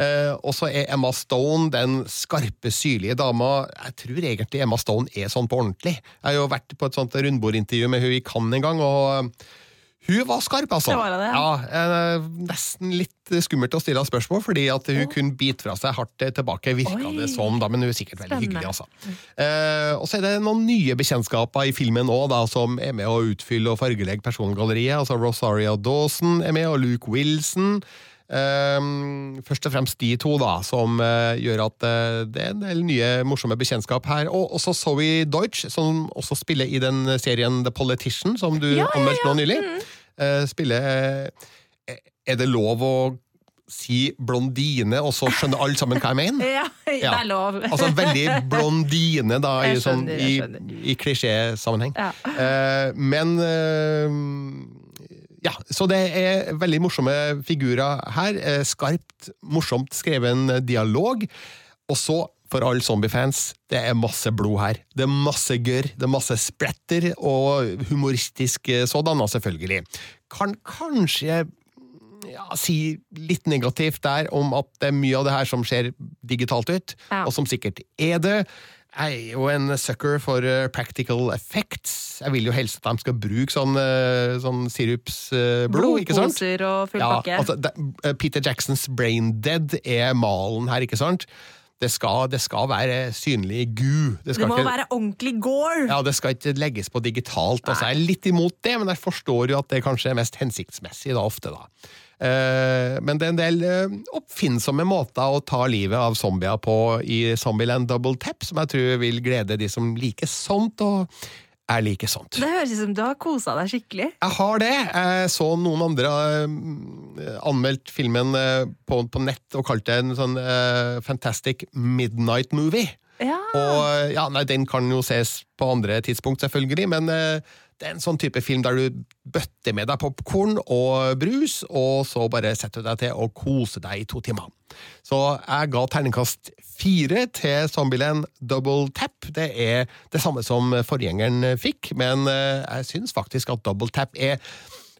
Eh, og så er Emma Stone den skarpe, syrlige dama. Jeg tror egentlig Emma Stone er sånn på ordentlig. Jeg har jo vært på et sånt rundbordintervju med hun i Cannes en gang, og hun var skarp, altså.
Det var det,
ja. ja. nesten litt skummelt å stille spørsmål, fordi at hun kunne bite fra seg hardt tilbake, virka det som, da, men hun er sikkert veldig
Spennende.
hyggelig, altså. Eh, og så er det noen nye bekjentskaper i filmen òg, som er med å utfylle og fargelegge persongalleriet. Altså Rosaria Dawson er med, og Luke Wilson. Eh, først og fremst de to, da, som uh, gjør at uh, det er en del nye morsomme bekjentskap her. Og også Zoe Deutsch, som også spiller i den serien The Politician, som du
Ja, ja,
anmeldte
ja.
nå nylig. Eh, spiller eh, Er det lov å si blondine, og så skjønner alle sammen hva jeg mener? <laughs>
Ja, det er lov. <laughs>
Altså veldig blondine, da, i, sånn, i, i klisjésammenheng.
Ja.
Men eh, ja, så det er veldig morsomme figurer her. Eh, skarpt, morsomt skreven dialog. Og så, for alle zombiefans, det er masse blod her. Det er masse gørr, det er masse splatter, og humoristisk eh, sådan, selvfølgelig. Kan kanskje ja, si litt negativt der om at det er mye av det her som ser digitalt ut,
Ja.
og som sikkert er det. Er jo en sucker for uh, practical effects. Jeg vil jo helst at de skal bruke sånn, uh, sånn sirupsblod, ikke sant?
Blodposer og full pakke.
Ja, altså, Peter Jacksons Brain Dead er malen her, ikke sant? Det skal, det skal være synlig gu.
Det, det må ikke, være ordentlig gore!
Ja, Det skal ikke legges på digitalt. Altså, jeg er litt imot det, men jeg forstår jo at det kanskje er mest hensiktsmessig da, ofte. da. Uh, men det er en del uh, oppfinnsomme måter å ta livet av zombier på i Zombieland Double Tap, som jeg tror vil glede de som liker sånt, og er like sånt.
Det høres ut som du har kosa deg skikkelig.
Jeg har det. Jeg så noen andre uh, anmeldt filmen på, på, nett og kalte det en sånn fantastic midnight movie.
Ja.
Og ja, nei, Den kan jo ses på andre tidspunkt, selvfølgelig, men det er en sånn type film der du bøtter med deg popkorn og brus, og så bare setter du deg til å kose deg i to timer. Så jeg ga terningkast fire til Zombieland Double Tap. Det er det samme som forgjengeren fikk, men eh, jeg syns faktisk at Double Tap er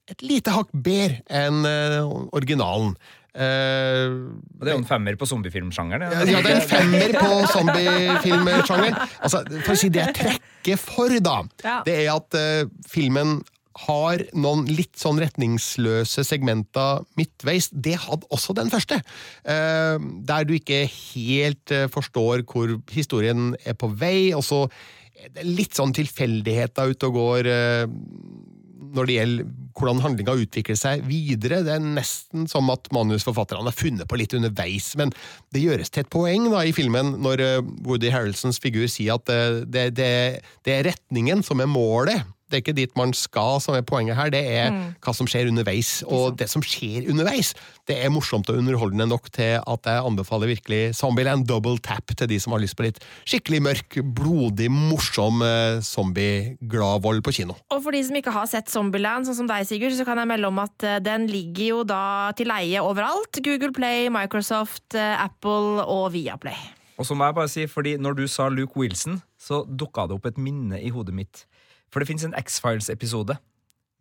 et lite hakk bedre enn eh, originalen.
Uh, det er jo en femmer på zombiefilmsjangeren.
Ja, ja, det er en femmer på zombiefilmsjangeren. Altså, for å si det jeg trekker for, da, ja. det er at uh, filmen har noen litt sånn retningsløse segmenter midtveis. Det hadde også den første. Uh, der du ikke helt forstår hvor historien er på vei, og så er det litt sånn tilfeldigheter ute og går når det gjelder hvordan handlinga utvikler seg videre. Det er nesten som at manusforfatterne har funnet på litt underveis, men det gjøres til et poeng da, i filmen når eh, Woody Harrelsons figur sier at eh, det, det, det er retningen som er målet. Det er ikke dit man skal som er poenget her, det er mm. hva som skjer underveis. Og det som skjer underveis, det er morsomt og underholdende nok til at jeg anbefaler virkelig Zombieland Double Tap til de som har lyst på litt skikkelig mørk, blodig, morsom eh, zombie-gladvold på kino.
Og for de som ikke har sett Zombieland, sånn som deg, Sigurd, så kan jeg melde om at eh, den ligger jo da til leie overalt. Google Play, Microsoft, eh, Apple og Viaplay.
Og så må jeg bare si, fordi når du sa Luke Wilson, så dukka det opp et minne i hodet mitt. For det fins en X-Files-episode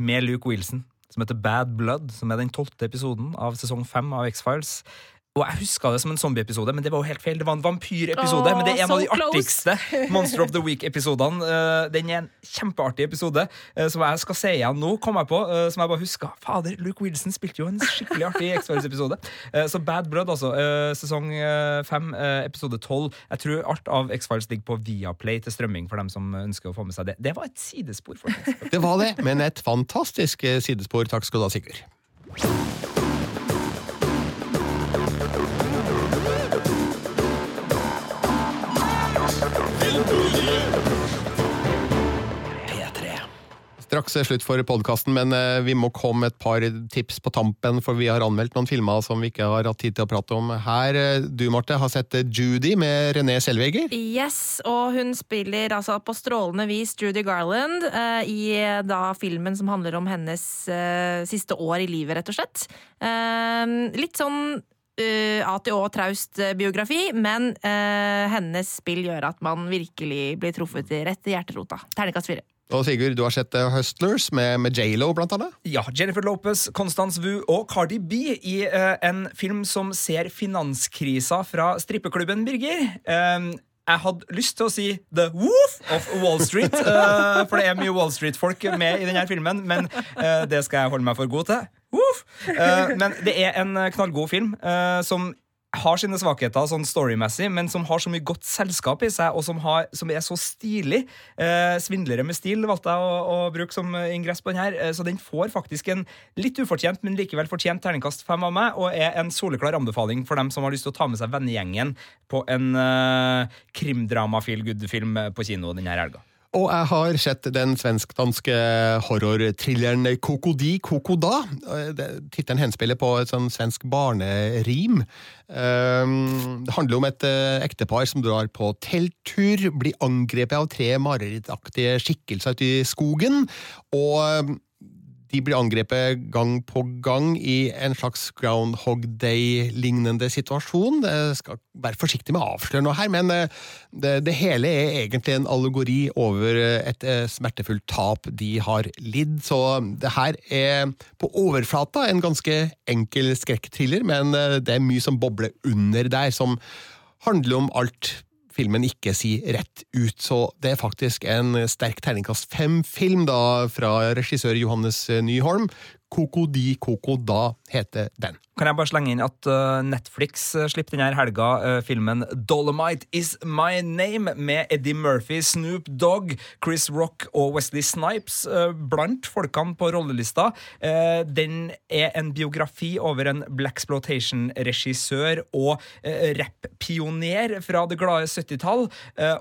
med Luke Wilson som heter Bad Blood, som er den tolvte episoden av sesong fem av X-Files. Og Jeg huska det som en zombie-episode, men det var jo helt feil. Det var en vampyrepisode. Men det er en av de artigste <laughs> Monster of the Week-episodene. Uh, den er en kjempeartig episode uh, som jeg skal se igjen nå, kom jeg på. Uh, som jeg bare huska. Fader, Luke Wilson spilte jo en skikkelig artig X-Files-episode. så Bad Blood, altså. sesong fem, episode tolv. Jeg tror alt av X-Files ligger på Viaplay til strømming for dem som ønsker å få med seg det. Det var et sidespor, folkens.
Det var det, men et fantastisk sidespor. Takk skal du ha, Sigurd. Straks slutt for podkasten, men eh, vi må komme med et par tips på tampen, for vi har anmeldt noen filmer som vi ikke har hatt tid til å prate om her. Eh, du, Marte, har sett eh, Judy med René Selveger?
Yes, og hun spiller altså på strålende vis Judy Garland uh, i da filmen som handler om hennes uh, siste år i livet, rett og slett. Uh, litt sånn Uh, ATÅ traust biografi, men uh, hennes spill gjør at man virkelig blir truffet rett i hjerterota. Ternekast fire.
Og Sigurd, du har sett eh, Hustlers med, med J.Lo, blant annet?
Ja. Jennifer Lopez, Constance Wu og Cardi B i uh, en film som ser finanskrisa fra strippeklubben Birger. Um, jeg hadde lyst til å si The Woof of Wall Street, uh, <laughs> for det er mye Wall Street-folk med i denne filmen, men uh, det skal jeg holde meg for god til. Uh, men det er en knallgod film som har sine svakheter sånn storymessig, men som har så mye godt selskap i seg, og som, har, som er så stilig. Eh, 'Svindlere med stil' valgte jeg å, å, bruke som ingress på den her. Eh, så den får faktisk en litt ufortjent, men likevel fortjent terningkast fem av meg, og er en soleklar anbefaling for dem som har lyst til å ta med seg vennegjengen på en eh, krimdrama-feel-good-film på kino denne helga.
Og jeg har sett den svensk-danske horror-thrilleren Kokodi Kokoda. Tittelen henspiller på et sånn svensk barnerim. Ehm, det handler om et eh, ektepar som drar på telttur, blir angrepet av tre marerittaktige skikkelser ute i skogen. og de blir angrepet gang på gang i en slags Groundhog Day-lignende situasjon. Jeg skal være forsiktig med å avsløre noe her, men eh, det, det, hele er egentlig en allegori over et eh, smertefullt tap de har lidd. Så det her er på overflata en ganske enkel skrekkthriller, men eh, det er mye som bobler under der, som handler om alt filmen ikke si rett ut. Så det er faktisk en sterk terningkast fem-film fra regissør Johannes Nyholm. Koko di Koko da heter den.
Kan jeg bare slenge inn at uh, Netflix uh, slipper denne helga uh, filmen Dolomite Is My Name med Eddie Murphy, Snoop Dogg, Chris Rock og Wesley Snipes blant folkene på rollelista. den er en biografi over en blaxploitation-regissør og rapp-pioner fra det glade 70-tall,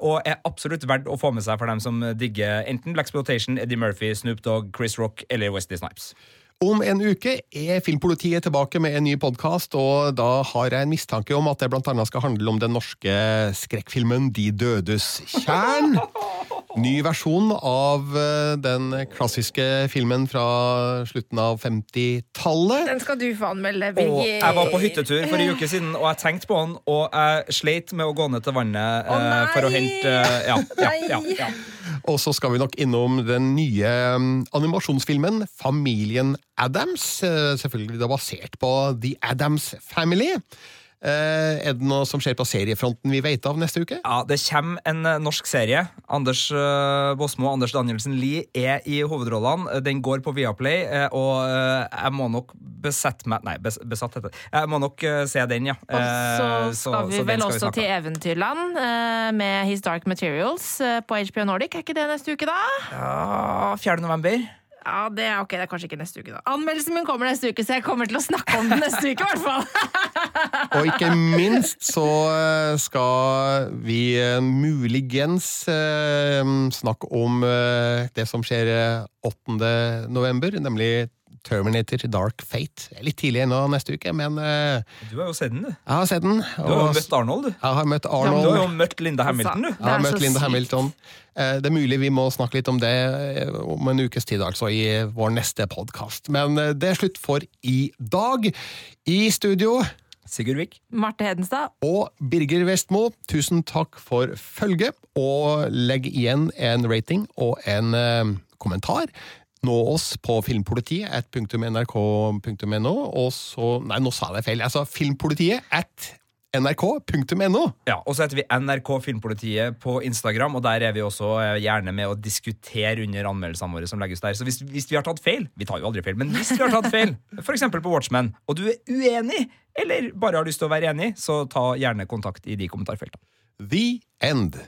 og er absolutt verdt å få med seg for dem som digger enten blaxploitation, Eddie Murphy, Snoop Dogg, Chris Rock eller Wesley Snipes.
Om en uke er Filmpolitiet tilbake med en ny podkast, og da har jeg en mistanke om at det annet skal handle om den norske skrekkfilmen De dødes tjern. <laughs> Ny versjon av eh, den klassiske filmen fra slutten av 50-tallet.
Den skal du få anmelde,
Birgit. Jeg var på hyttetur for en uke siden, og jeg tenkte på den, og jeg sleit med å gå ned til vannet
oh,
for å hente ja, ja, ja, ja.
Og så skal vi nok innom den nye mm, animasjonsfilmen Familien Adams. Selvfølgelig da basert på The Adams Family. Eh, er det noe som skjer på seriefronten vi vet av neste uke?
Ja, Det kommer en eh, norsk serie. Anders uh, Bosmo og Anders Danielsen Lie er i hovedrollene. Den går på Viaplay, og jeg må nok besette meg Nei, bes, besatt heter det. Jeg må nok se den, ja.
Og så skal så, vi så vel skal også vi til Eventyrland med His Dark Materials på HBO Nordic. Er ikke det neste uke, da?
Ja, 4. november.
Ja, det er, ok, det er kanskje ikke neste uke, da. Anmeldelsen min kommer neste uke, så jeg kommer til å snakke om den neste uke, i hvert fall. <laughs>
og ikke minst så eh, skal vi eh, muligens eh, snakke om det som skjer 8. november, nemlig Terminator Dark Fate. Litt tidlig ennå neste uke, men uh,
Du har jo sett den, du.
Jeg har sett den.
Du har jo møtt Arnold, du.
Jeg har møtt Arnold.
Ja, du har jo møtt Linda Hamilton, du.
Jeg har møtt Linda Hamilton. Uh, det er mulig vi må snakke litt om det uh, om en ukes tid, altså, i vår neste podkast. Men det er slutt for i dag. I studio
Sigurd Vik.
Marte Hedenstad.
Og Birger Vestmo, tusen takk for følget. Og legg igjen en rating og en kommentar nå oss på filmpolitiet at .nrk.no, og så Nei, nå sa jeg feil. sa filmpolitiet at nrk.no.
Ja, og så heter vi NRK Filmpolitiet på Instagram, og der er vi også eh, gjerne med å diskutere under anmeldelsene våre som legges der. Så hvis, hvis, vi har tatt feil, vi tar jo aldri feil, men hvis vi har tatt feil, <laughs> f.eks. på Watchmen, og du er uenig, eller bare har lyst til å være enig, så ta gjerne kontakt i de kommentarfeltene.
The End.